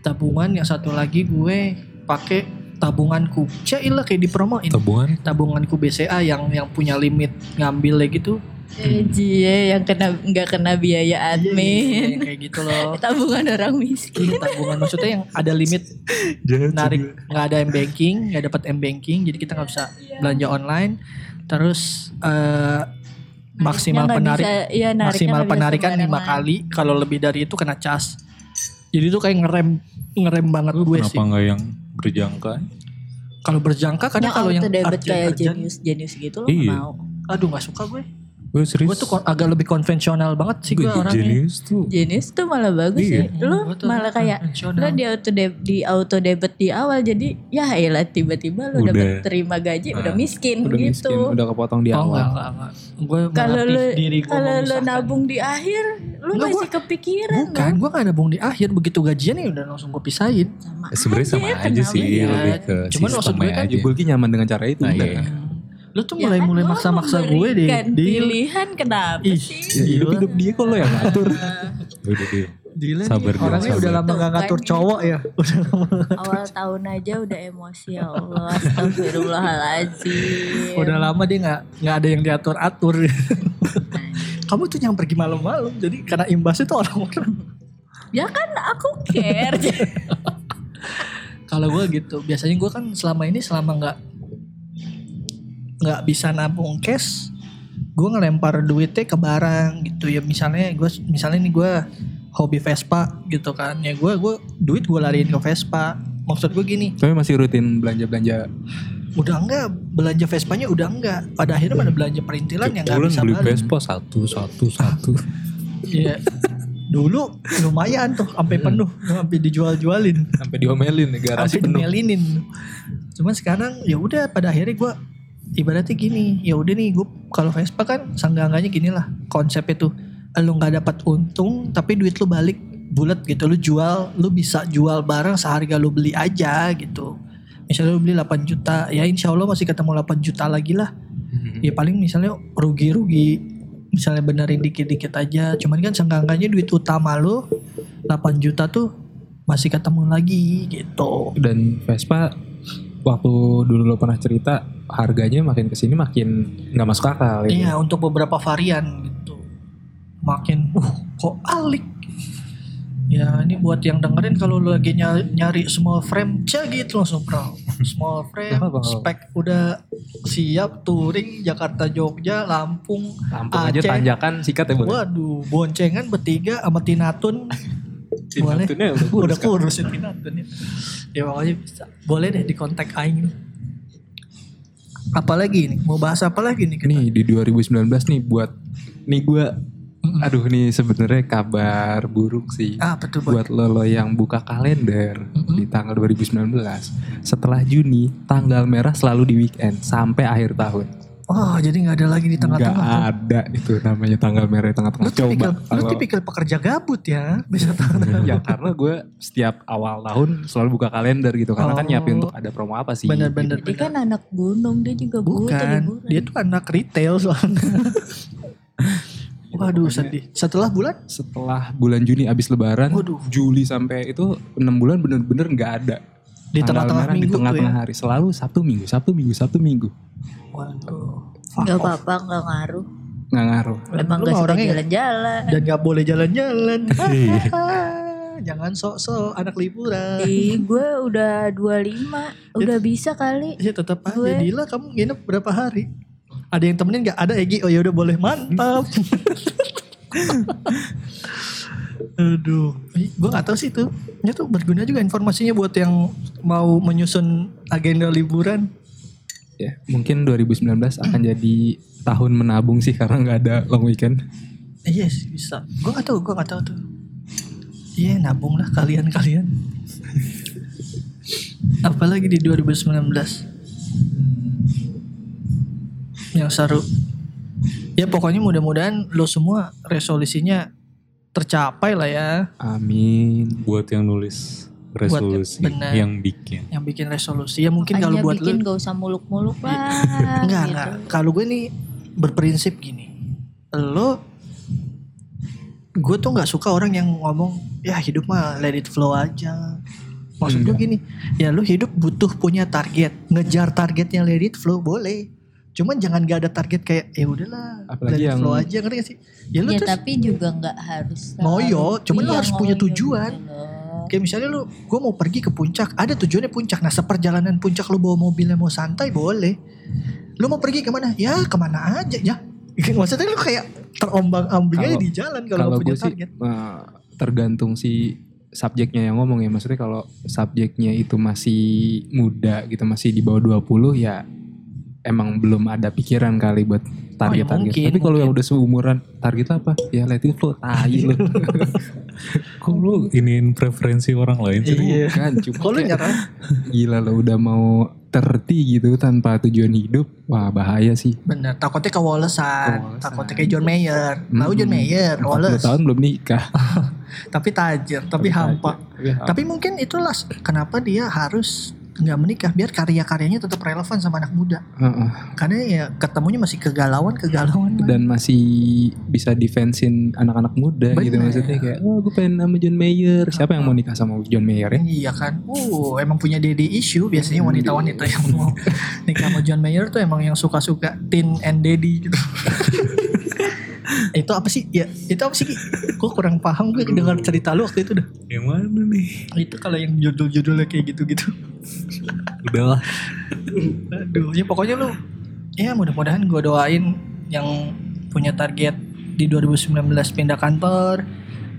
S4: tabungan yang satu lagi gue pakai tabunganku. Cailah kayak dipromoin.
S2: Tabungan
S4: Tabunganku BCA yang yang punya limit ngambil gitu.
S6: Eh, Cie yang kena nggak kena biaya
S4: Iya,
S6: admin.
S4: kayak gitu loh.
S6: Tabungan orang miskin.
S4: Iya, tabungan maksudnya yang ada limit narik nggak ada m banking nggak dapat m banking jadi kita nggak bisa belanja online terus eh, maksimal penarik
S6: bisa- iya, nariknya
S4: maksimal penarikan lima kali kalau lebih dari itu kena cas jadi itu kayak ngerem ngerem banget gue
S2: Kenapa
S4: sih
S2: nggak yang berjangka?
S4: kalau berjangka kadang
S6: Yang
S4: kalau yang urgent-
S6: kayak jenius jenius gitu lo
S2: Iya.
S6: mau.
S4: aduh nggak suka gue
S2: Gue serius.
S4: gue tuh agak lebih konvensional banget sih gue orangnya
S2: Genius tuh.
S6: Jenius tuh malah bagus
S2: Iya.
S6: sih. Lu
S4: Gua
S6: malah kayak lu di auto debit di auto debit di awal jadi ya elah tiba-tiba lu
S2: Udah.
S6: dapat terima gaji udah miskin
S5: Udah
S6: gitu.
S5: miskin, udah kepotong di
S4: oh
S5: awal.
S4: enggak enggak enggak gue
S6: Kalau lu kalau lu nabung di akhir lu
S4: Enggak,
S6: masih kepikiran
S4: bukan gue gak nabung di akhir begitu gajian ya udah langsung gue pisahin
S6: Sama
S2: Sebenarnya sama
S6: aja,
S2: aja sih,
S6: ya?
S2: lebih ke
S4: Cuman maksud gue kan.
S5: Gue nyaman dengan cara itu.
S2: Nah,
S5: udah.
S2: iya.
S4: Lu tuh
S6: Ya
S4: mulai
S6: kan
S4: mulai
S6: lu
S4: maksa-maksa gue deh di
S6: pilihan kenapa
S4: Ih,
S6: sih?
S5: Ya, hidup hidup dia kok lo yang ngatur.
S2: Udah Sabar,
S4: nih,
S2: Dil,
S4: orangnya
S2: sabar.
S4: udah lama gak ngatur cowok ya. Udah lama.
S6: Awal tahun aja udah emosi ya Allah. Astagfirullahaladzim.
S4: Udah lama dia nggak nggak ada yang diatur atur. Kamu tuh yang pergi malam-malam, jadi karena imbasnya tuh orang-orang.
S6: Ya kan aku care.
S4: Kalau gue gitu, biasanya gue kan selama ini selama nggak nggak bisa nabung cash, gue ngelempar duitnya ke barang gitu ya. Misalnya gue misalnya nih gue hobi Vespa gitu kan, ya gue gue duit gue lariin ke Vespa. Maksud gue gini,
S5: Tapi masih rutin belanja-belanja.
S4: udah enggak belanja Vespanya udah enggak. Pada akhirnya pada belanja perintilan yang nggak bisa
S2: beli
S4: balik.
S2: Vespa satu, satu, satu.
S4: Iya. Dulu lumayan tuh sampai penuh, sampai dijual-jualin,
S5: Sampai diomelin garasi
S4: sampai
S5: penuh.
S4: dimelinin. Cuman sekarang ya udah pada akhirnya gue ibaratnya gini, ya udah nih gue kalau Vespa kan sanggangannya gini lah konsepnya tuh, lu nggak dapat untung tapi duit lu balik bulat gitu, lu jual, lu bisa jual barang seharga lu beli aja gitu. Misalnya lu beli 8 juta, ya insya Allah masih ketemu 8 juta lagi lah. Ya paling misalnya rugi-rugi misalnya benerin dikit-dikit aja. Cuman kan senggangannya duit utama lu 8 juta tuh masih ketemu lagi gitu.
S5: Dan Vespa waktu dulu lo pernah cerita harganya makin ke sini makin nggak masuk akal. ya.
S4: Iya untuk beberapa varian gitu. Makin uh kok alik. Ya ini buat yang dengerin kalau lu lagi nyari, nyari small frame cah gitu langsung bro. Small frame, spek udah siap touring Jakarta Jogja Lampung
S5: Lampung aja
S4: Aceh.
S5: tanjakan sikat ya boleh.
S4: Waduh, boncengan bertiga sama Tinatun. Boleh.
S5: Tinatun-nya udah kurus
S4: Udah kurus ya Tinatun ya. Ya pokoknya bisa. Boleh deh di kontak Aing. Apalagi nih? Mau bahas apa lagi nih kita?
S5: Nih di 2019 nih buat nih gue aduh nih sebenarnya kabar buruk sih.
S4: Ah betul
S5: buat lo, lo yang buka kalender
S4: Mm-mm.
S5: di tanggal 2019 setelah Juni tanggal merah selalu di weekend sampai akhir tahun
S4: Oh jadi nggak ada lagi di
S5: nggak
S4: tengah-tengah. tuh.
S5: ada itu namanya tanggal merah di tengah-tengah
S4: Lu
S5: coba
S4: tipikal, lu
S5: kalau-
S4: tipikal pekerja gabut ya. Bisa tengah
S5: ya karena gue setiap awal tahun selalu buka kalender gitu karena kan
S4: Oh.
S5: nyiapin untuk ada promo apa sih
S4: Bener-bener.
S6: Dia kan anak gunung dia juga butuh
S4: Bukan,
S6: liburan.
S4: dia tuh anak retail soalnya. Waduh sedih. Setelah bulan?
S5: setelah bulan Juni abis lebaran
S4: Waduh.
S5: Juli sampai itu enam bulan bener-bener nggak ada
S4: Di tengah-tengah
S5: merah
S4: minggu
S5: di tengah-tengah
S4: ya.
S5: hari selalu Sabtu Minggu Sabtu Minggu Sabtu Minggu
S4: Waduh. fuck
S6: Gak
S4: off.
S6: apa-apa gak ngaruh.
S5: nggak ngaruh
S6: Emang
S4: Lu
S6: gak
S4: mah
S6: suka
S4: nggak-
S6: jalan-jalan.
S4: dan nggak boleh jalan-jalan.
S2: Iya.
S4: Jangan sok-sok anak liburan.
S6: Ih, gue udah 25 Udah bisa kali
S4: Ya tetap aja.
S6: Gue-
S4: Dila kamu nginep berapa hari? Ada yang temenin nggak? Ada Egi. Oh ya udah boleh mantap. Aduh, gue gak tahu sih itu. Ini tuh berguna juga informasinya buat yang mau menyusun agenda liburan.
S5: ya mungkin 2019 akan jadi tahun menabung sih karena nggak ada long weekend
S4: Eh, Iya sih bisa. Gue gak tahu, gue gak tahu tuh. Iya nabung lah kalian-kalian. Apalagi di 2019 yang seru. Ya pokoknya mudah-mudahan lo semua resolusinya tercapai lah ya.
S5: amin
S2: Buat yang nulis resolusi,
S4: benar.
S2: yang bikin.
S4: Yang bikin resolusi. Ya mungkin kalau buat
S6: bikin
S4: lo
S6: gak usah muluk-muluk lah
S4: enggak
S6: gitu.
S4: enggak. Kalau gue nih berprinsip gini. Lo gue tuh nggak suka orang yang ngomong ya hidup mah let it flow aja. Maksud gue gini, ya lu hidup butuh punya target, ngejar targetnya let it flow boleh. Cuman jangan gak ada target kayak ya udahlah,
S5: Apalagi yang-
S4: flow aja ngerti gak sih? Ya lu
S6: ya
S4: terus
S6: tapi juga nggak harus
S4: Ngoyo, cuman lu
S6: Iya,
S4: harus punya tujuan.
S6: gitu
S4: kayak misalnya lu, gue mau pergi ke puncak, ada tujuannya puncak. Nah seperjalanan puncak lu bawa mobilnya mau santai boleh. Lu mau pergi ke mana? Ya ke mana aja ya. Maksudnya lu kayak terombang ambing aja di jalan kalau punya
S5: gue sih
S4: target.
S5: eh, tergantung si subjeknya yang ngomong ya. Maksudnya kalau subjeknya itu masih muda gitu, masih di bawah 20 ya emang belum ada pikiran kali buat target-target.
S4: Oh, mungkin,
S5: Tapi kalau yang udah seumuran target apa? Ya let it flow, tai lu.
S2: Kok lu iniin preferensi orang lain sih?
S4: Iya.
S5: kan cuma
S4: Kalau lu
S5: gila lo udah mau terti gitu tanpa tujuan hidup. Wah bahaya sih.
S4: bener. Takutnya kewalesan,
S5: Kewalesan.
S4: takutnya kayak John Mayer. Tahu John. Mayer,
S5: 40
S4: Wallace.
S5: tahun belum nikah.
S4: Tapi tajir, tapi hampa.
S5: Tapi hampa.
S4: Tapi mungkin itulah kenapa dia harus nggak menikah biar karya-karyanya tetap relevan sama anak muda.
S5: Heeh.
S4: Karena ya ketemunya masih kegalauan, kegalauan.
S5: dan masih bisa defensin anak-anak muda gitu
S4: Bener.
S5: maksudnya kayak oh gue pengen sama John Mayer siapa yang mau nikah sama John Mayer ya
S4: Iya kan. Uh, emang punya daddy issue biasanya wanita-wanita yang mau nikah sama John Mayer tuh emang yang suka-suka teen and daddy gitu. itu apa sih? Ya, itu apa sih? Gue kurang paham gue dengar cerita lu waktu itu dah.
S2: Yang mana nih?
S4: Itu kalau yang judul-judulnya kayak gitu-gitu.
S2: Udahlah.
S4: Aduh, ya pokoknya lu ya mudah-mudahan gue doain yang punya target di 2019 pindah kantor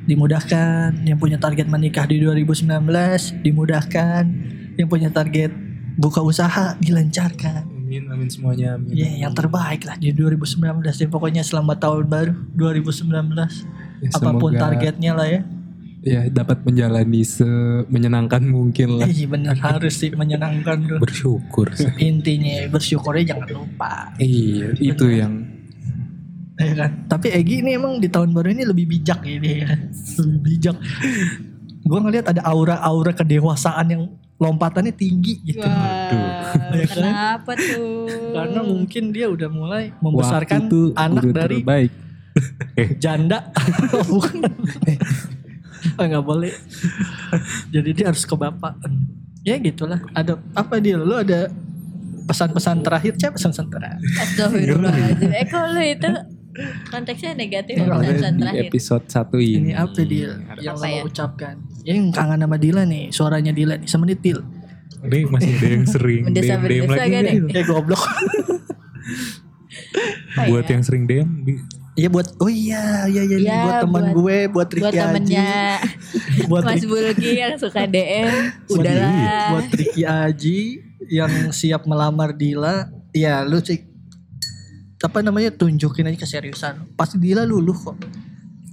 S4: dimudahkan, yang punya target menikah di 2019 dimudahkan, yang punya target buka usaha dilancarkan.
S5: Amin amin semuanya amin
S4: Ya, yang terbaik lah di 2019 ya pokoknya selamat tahun baru 2019.
S5: Ya,
S4: Apa pun
S5: semoga,
S4: targetnya lah ya.
S5: ya dapat menjalani se menyenangkan mungkin lah
S4: Iya bener harus sih menyenangkan bro.
S2: Bersyukur sih.
S4: Intinya bersyukurnya jangan lupa.
S5: iya itu yang
S4: Ya kan? Tapi Egi ini emang di tahun baru ini lebih bijak ini ya. Lebih bijak. Gue ngeliat ada aura-aura kedewasaan yang lompatannya tinggi gitu.
S6: Wah,
S4: Ya kan?
S6: kenapa tuh?
S4: Karena mungkin dia udah mulai
S5: waktu
S4: membesarkan
S5: tuh
S4: anak
S5: guru
S4: dari
S5: terbaik
S4: janda. Bukan. Oh, nggak boleh. Jadi dia harus ke bapak. Ya gitulah. Ada apa dia? Lu ada pesan-pesan terakhir? Siapa pesan-pesan terakhir?
S6: Astagfirullahaladzim. Eh kalau itu konteksnya negatif ya
S4: Iya,
S6: terakhir.
S5: episode satu ini
S4: Ini apa dia yang
S6: Apa
S4: lo
S6: ya?
S4: ucapkan? Yang kangen sama Dila nih, suaranya Dila nih, semenit Dil.
S2: Ini masih ada yang sering DM DM lagi nih.
S6: ya?
S4: Eh goblok.
S6: Apa
S2: Buat
S6: ya?
S2: yang sering DM
S4: Iya buat oh iya iya iya
S6: Ya,
S4: buat teman gue, buat Ricky
S6: Buat
S4: Aji,
S6: temennya
S4: buat
S6: Mas Bulgi yang suka DM, udahlah.
S4: buat Ricky Aji yang siap melamar Dila. Ya lu sih apa namanya tunjukin aja keseriusan. Pasti Dila luluh kok.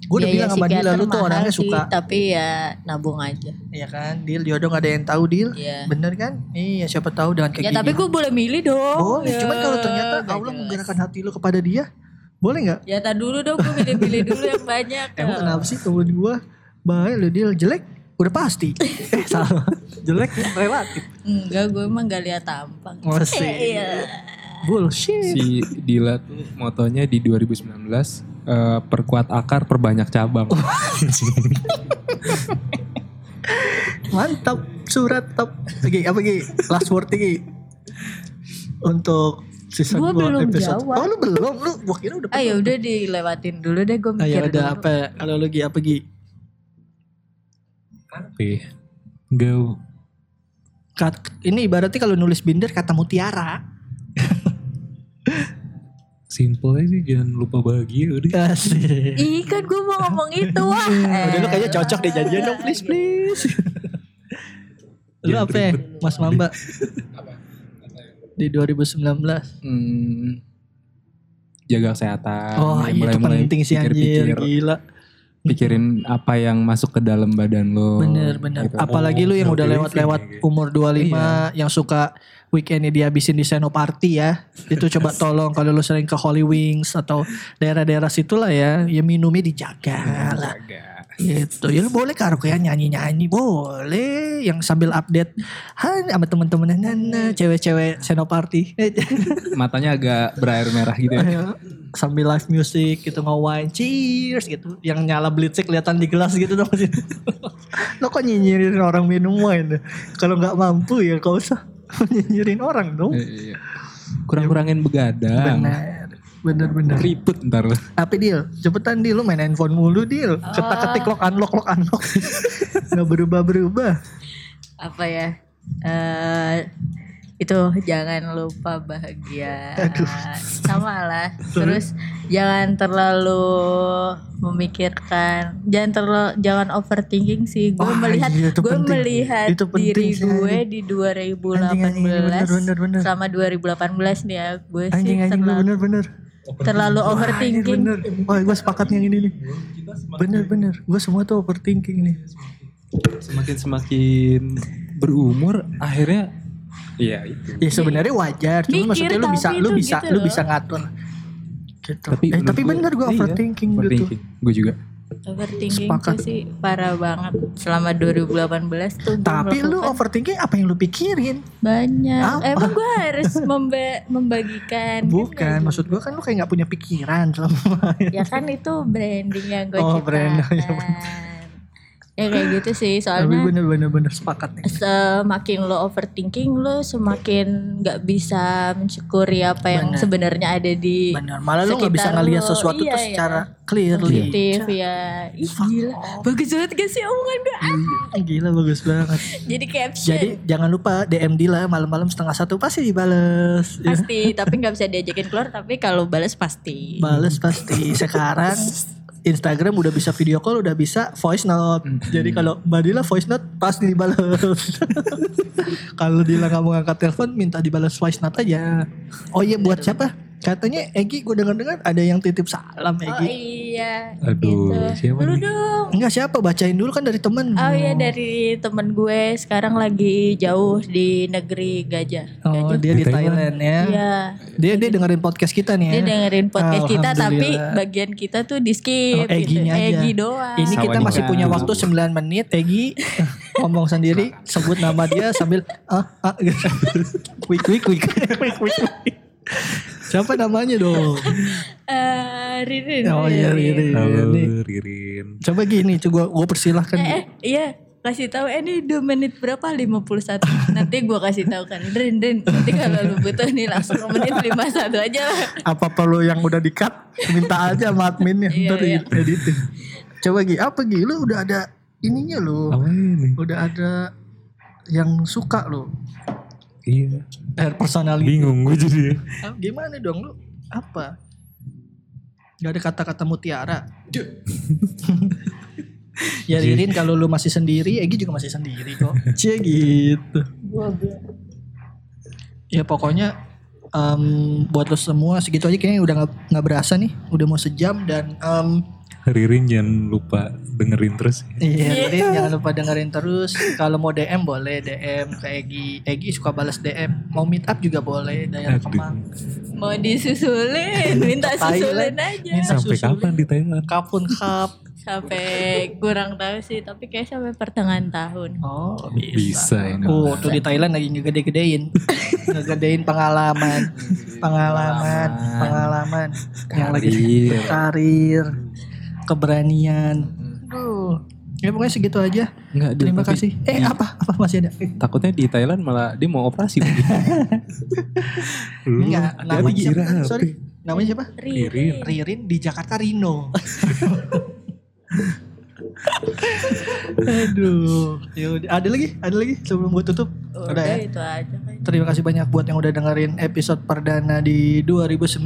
S4: Gue udah
S6: Ya, ya,
S4: bilang sama Dila lu tuh orangnya
S6: sih,
S4: suka
S6: Tapi ya nabung aja.
S4: ya kan Dil jodoh gak ada yang tahu Dil
S6: Iya.
S4: bener kan iya siapa tahu dengan kayak
S6: Ya tapi
S4: gini.
S6: gue boleh milih dong.
S4: boleh
S6: Ya,
S4: cuman kalau ternyata
S6: nggak
S4: Allah
S6: jelas.
S4: menggerakkan hati lu kepada dia boleh nggak
S6: Ya tak dulu dong gue pilih-pilih dulu yang banyak.
S4: Emang kenapa sih temen gue baik lo dia jelek udah pasti eh salah jelek relatif
S6: Enggak, gue emang gak lihat tampang.
S4: Masih.
S6: Iya.
S4: Bullshit.
S5: Si Dila tuh motonya di 2019 eh, perkuat akar perbanyak cabang.
S4: Mantap surat top. Gi, apa Gi last word Gi untuk season
S6: Gua
S4: 2
S6: belum
S4: episode.
S6: jawab.
S4: oh lu belum? Lu gua kira udah
S6: Ah ya udah dilewatin dulu deh gue
S4: Ayo
S6: mikir
S4: ada
S6: dulu.
S4: apa? Kalau lu Gi apa Gi
S2: apa ya? Nggak
S4: Kat- ini ibaratnya kalau nulis binder kata mutiara
S2: simple aja jangan lupa bahagia udah.
S4: Asik.
S6: Ih kan gue mau ngomong itu wah.
S4: Udah lu kayaknya cocok deh janjian dong please please. lu
S2: Jangan
S4: apa ya,
S2: ribet.
S4: Mas Mamba? Di 2019.
S5: Hmm, jaga kesehatan
S4: Oh
S5: ya,
S4: iya itu
S5: mulai-mulai
S4: penting sih anjir
S5: pikir-pikir,
S4: gila.
S5: Pikirin apa yang masuk ke dalam badan lo
S4: Bener bener.
S5: gitu.
S4: Apalagi lu yang
S2: Oh,
S4: udah lewat-lewat umur 25 yang suka weekendnya dihabisin di Seno Party ya. Itu coba tolong kalau lu sering ke Holy Wings atau daerah-daerah situlah ya, ya minumnya dijaga lah.
S5: Jaga.
S4: Gitu. Ya lu boleh karaokean nyanyi-nyanyi boleh yang sambil update Han sama temen-temen nana cewek-cewek senoparty.
S5: Matanya agak berair merah gitu ya.
S4: sambil live music gitu nge-wine cheers gitu yang nyala blitz kelihatan di gelas gitu dong lo kok nyinyirin orang minum wine kalau nggak mampu ya kau usah nyinyirin orang dong
S5: Iya. Kurang-kurangin begadang.
S4: bener bener bener
S5: Ribut ntar.
S4: apa deal cepetan deal lu main handphone mulu deal ketak ketik lock unlock lock unlock. Nggak berubah berubah
S6: apa ya? Eh itu jangan lupa bahagia. Sama lah. Terus? Jangan terlalu memikirkan jangan terlalu jangan overthinking sih. Gue
S4: Wah,
S6: melihat
S4: iya, itu
S6: gue
S4: penting.
S6: melihat
S4: Itu penting
S6: diri
S4: sih,
S6: gue
S4: anjing.
S6: di 2018
S4: Anjing, anjing, bener, bener, bener.
S6: selama 2018 nih ya gue sih
S4: anjing anjing lu
S6: terlalu
S4: bener bener
S6: terlalu
S4: Wah,
S6: overthinking
S4: bener wah gue sepakat yang ini nih bener bener gue semua tuh overthinking nih
S5: Semakin semakin berumur akhirnya Iya itu.
S4: Ya sebenarnya wajar, cuma
S6: Mikir
S4: maksudnya lu bisa lu bisa
S6: gitu
S4: lu bisa ngatur. Gitu.
S5: Tapi,
S4: eh, tapi
S5: gua-
S4: bener gue
S5: iya,
S4: overthinking, gitu.
S5: overthinking. Gue juga.
S6: Overthinking
S4: Sepakat.
S6: tuh sih parah banget selama 2018 tuh
S4: Tapi lu overthinking apa yang lu pikirin?
S6: banyak
S4: Apa?
S6: emang gue harus memba- membagikan Kan
S4: Bukan,
S6: gitu?
S4: maksud gue kan lu kayak nggak punya pikiran selama
S6: ya kan itu branding yang gue
S4: Oh,
S6: ciptakan
S4: brand. Ya,
S6: ya kayak gitu sih
S4: Tapi
S6: soalnya
S4: bener-bener bener sepakat nih.
S6: semakin lo overthinking lo semakin nggak bisa mensyukuri apa yang sebenarnya ada di
S4: Bener, malah lu nggak bisa ngelihat sesuatu
S6: Iya,
S4: tuh
S6: iya.
S4: secara clearly.
S6: positif ya ih gila bagus banget gak sih omongan gue Ah,
S4: Ah, Gila bagus banget.
S6: jadi caption
S4: Jadi jangan lupa DM Dila malam-malam setengah satu pasti dibales. Ya.
S6: pasti tapi nggak bisa diajakin keluar tapi kalau balas pasti
S4: Bales pasti. Sekarang Instagram udah bisa video call, udah bisa voice note. Jadi kalau Mbak Dila voice note pasti dibales. kalau Dila nggak mau ngangkat telepon, minta dibales voice note aja. Oh iya buat siapa? Katanya Egi gue dengar-dengar ada yang titip salam
S6: oh
S4: Egi.
S6: iya
S2: Aduh,
S6: gitu.
S2: siapa nih?
S6: dong
S4: Enggak siapa bacain dulu kan dari temen.
S6: Oh iya dari temen gue sekarang lagi jauh di negeri gajah.
S4: Oh
S6: Gajah.
S4: dia di
S2: Di Thailand.
S4: Thailand ya.
S6: Iya.
S4: Dia dia dengerin podcast kita nih ya.
S6: Dia dengerin podcast kita tapi bagian kita tuh di skip
S4: Oh, Eginya
S6: gitu.
S4: aja.
S6: Egi doang.
S4: Ini kita masih punya waktu 9 menit Egi ngomong sendiri sebut nama dia sambil ah ah gitu. quick quick quick quick quick quick. Siapa namanya dong?
S6: Eh, Ririn.
S4: Oh iya Riri.
S2: Halo
S4: Nih,
S2: Ririn.
S4: Coba gini, coba gue persilahkan.
S6: Eh, eh, iya kasih tahu eh ini 2 menit berapa 51 nanti gua kasih tahu kan Rin Rin nanti kalau lu butuh nih langsung menit 51 aja lah
S4: Apa perlu yang udah di cut? Minta aja sama adminnya
S6: Iya,
S4: ntar
S6: iya.
S4: editin. Coba Gi, apa Gi? Lu udah ada ininya lu.
S2: Apa ini?
S4: Udah ada yang suka lu.
S2: Iya.
S4: Eh, personality.
S2: Bingung gue jadi.
S4: Ah, Gimana dong lu? Apa? Gak ada kata-kata mutiara. ya Ririn kalau lu masih sendiri, Egi juga masih sendiri kok. Cie gitu. Ya pokoknya em, buat lo semua segitu aja kayaknya udah nggak berasa nih, udah mau sejam dan em,
S2: Ririn jangan lupa dengerin terus. ya.
S4: Iya, Ririn jangan lupa dengerin terus. Kalau mau DM boleh DM ke Egi. Egi suka balas DM. Mau meet up juga boleh.
S2: Aduh.
S4: Kemang.
S6: mau disusulin minta susulin aja
S4: Minta
S2: Sampai
S4: susulin.
S2: kapan di Thailand?
S4: Kapun kap.
S6: sampai kurang tahu sih tapi kayak sampai pertengahan tahun
S4: Oh
S2: Bisa ini.
S4: Oh tuh di Thailand lagi ngegede-gedein. ngegedein pengalaman. Pengalaman. Pengalaman. Yang lagi
S5: Karir.
S4: Keberanian. Aduh. Ya pokoknya segitu aja.
S5: Enggak,
S4: Terima
S5: tapi
S4: kasih. Eh
S5: di-
S4: apa? Apa masih ada?
S5: Takutnya di Thailand malah dia mau operasi.
S4: Enggak, namanya siapa? Sorry. Namanya siapa?
S2: Ririn.
S4: Ririn di Jakarta Rino. Aduh, yaudah. ada lagi, ada lagi sebelum gue tutup. Udah,
S6: udah
S4: ya.
S6: itu aja kan
S4: Terima kasih banyak buat yang udah dengerin episode perdana di 2019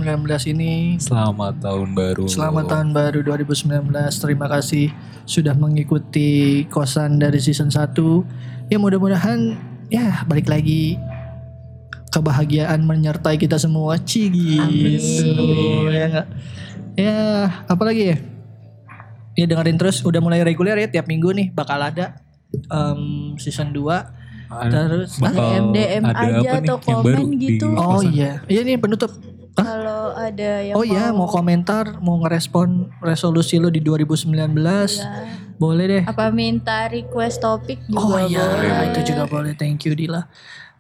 S4: ini.
S2: Selamat tahun baru.
S4: Selamat tahun baru 2019. Terima kasih sudah mengikuti kosan dari season 1. Ya mudah-mudahan ya balik lagi kebahagiaan menyertai kita semua. Ci gitu. Ya enggak? Ya, apa lagi ya? Ya dengerin terus udah mulai reguler ya tiap minggu nih bakal ada em, season 2 terus
S2: Bakal
S6: DM DM
S2: ada
S6: aja atau komen gitu.
S4: Oh iya, iya nih penutup.
S6: kalau ada yang
S4: Oh iya, mau komentar, mau ngerespon resolusi lo di 2019, boleh deh.
S6: apa minta request topik
S4: Oh
S6: juga
S4: iya,
S6: boleh.
S4: itu juga boleh. Thank you Dila.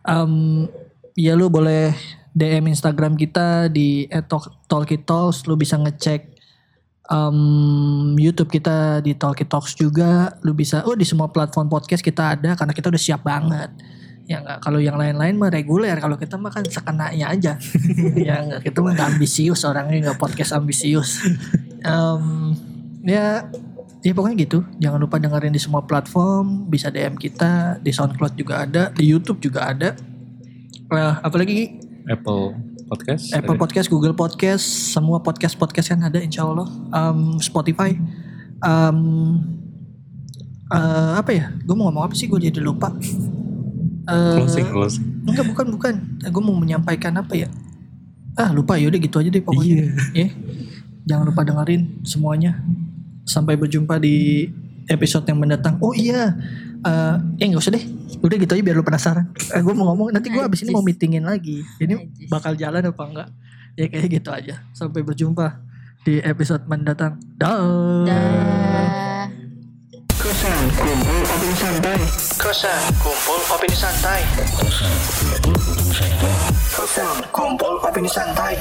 S4: Um, ya lu boleh DM Instagram kita di @talkitalks. Lu bisa ngecek um, YouTube kita di Talkie Talks juga. Lu bisa, oh di semua platform podcast kita ada karena kita udah siap banget. Ya enggak, kalau yang lain-lain mah reguler. Kalau kita mah kan sekenanya aja. ya enggak, kita mah nggak ambisius orangnya nggak podcast ambisius. Um, ya Ya pokoknya gitu. Jangan lupa dengerin di semua platform. Bisa DM kita. Di SoundCloud juga ada. Di YouTube juga ada. Eh, apalagi
S2: Apple Podcast.
S4: Apple
S2: ada.
S4: Podcast, Google Podcast. Semua podcast-podcast yang ada insya Allah. Um, Spotify. Um, eh, apa ya? Gue mau ngomong apa sih? Gue jadi lupa. Eh,
S2: Closing, closing.
S4: Enggak bukan bukan. Gue mau menyampaikan apa ya? Ah lupa yaudah gitu aja deh pokoknya. Ya. Jangan lupa dengerin semuanya. Sampai berjumpa di episode yang mendatang. Oh iya. Eh eh nggak usah deh. Udah gitu aja biar lu penasaran. Eh, gue mau ngomong nanti gue abis ini mau meetingin lagi. Ini bakal jalan apa enggak? Ya kayak gitu aja. Sampai berjumpa di episode mendatang. Dah.
S6: Dah.
S4: Kosan kumpul opini santai. Kosan kumpul opini santai. Kosan kumpul opini santai.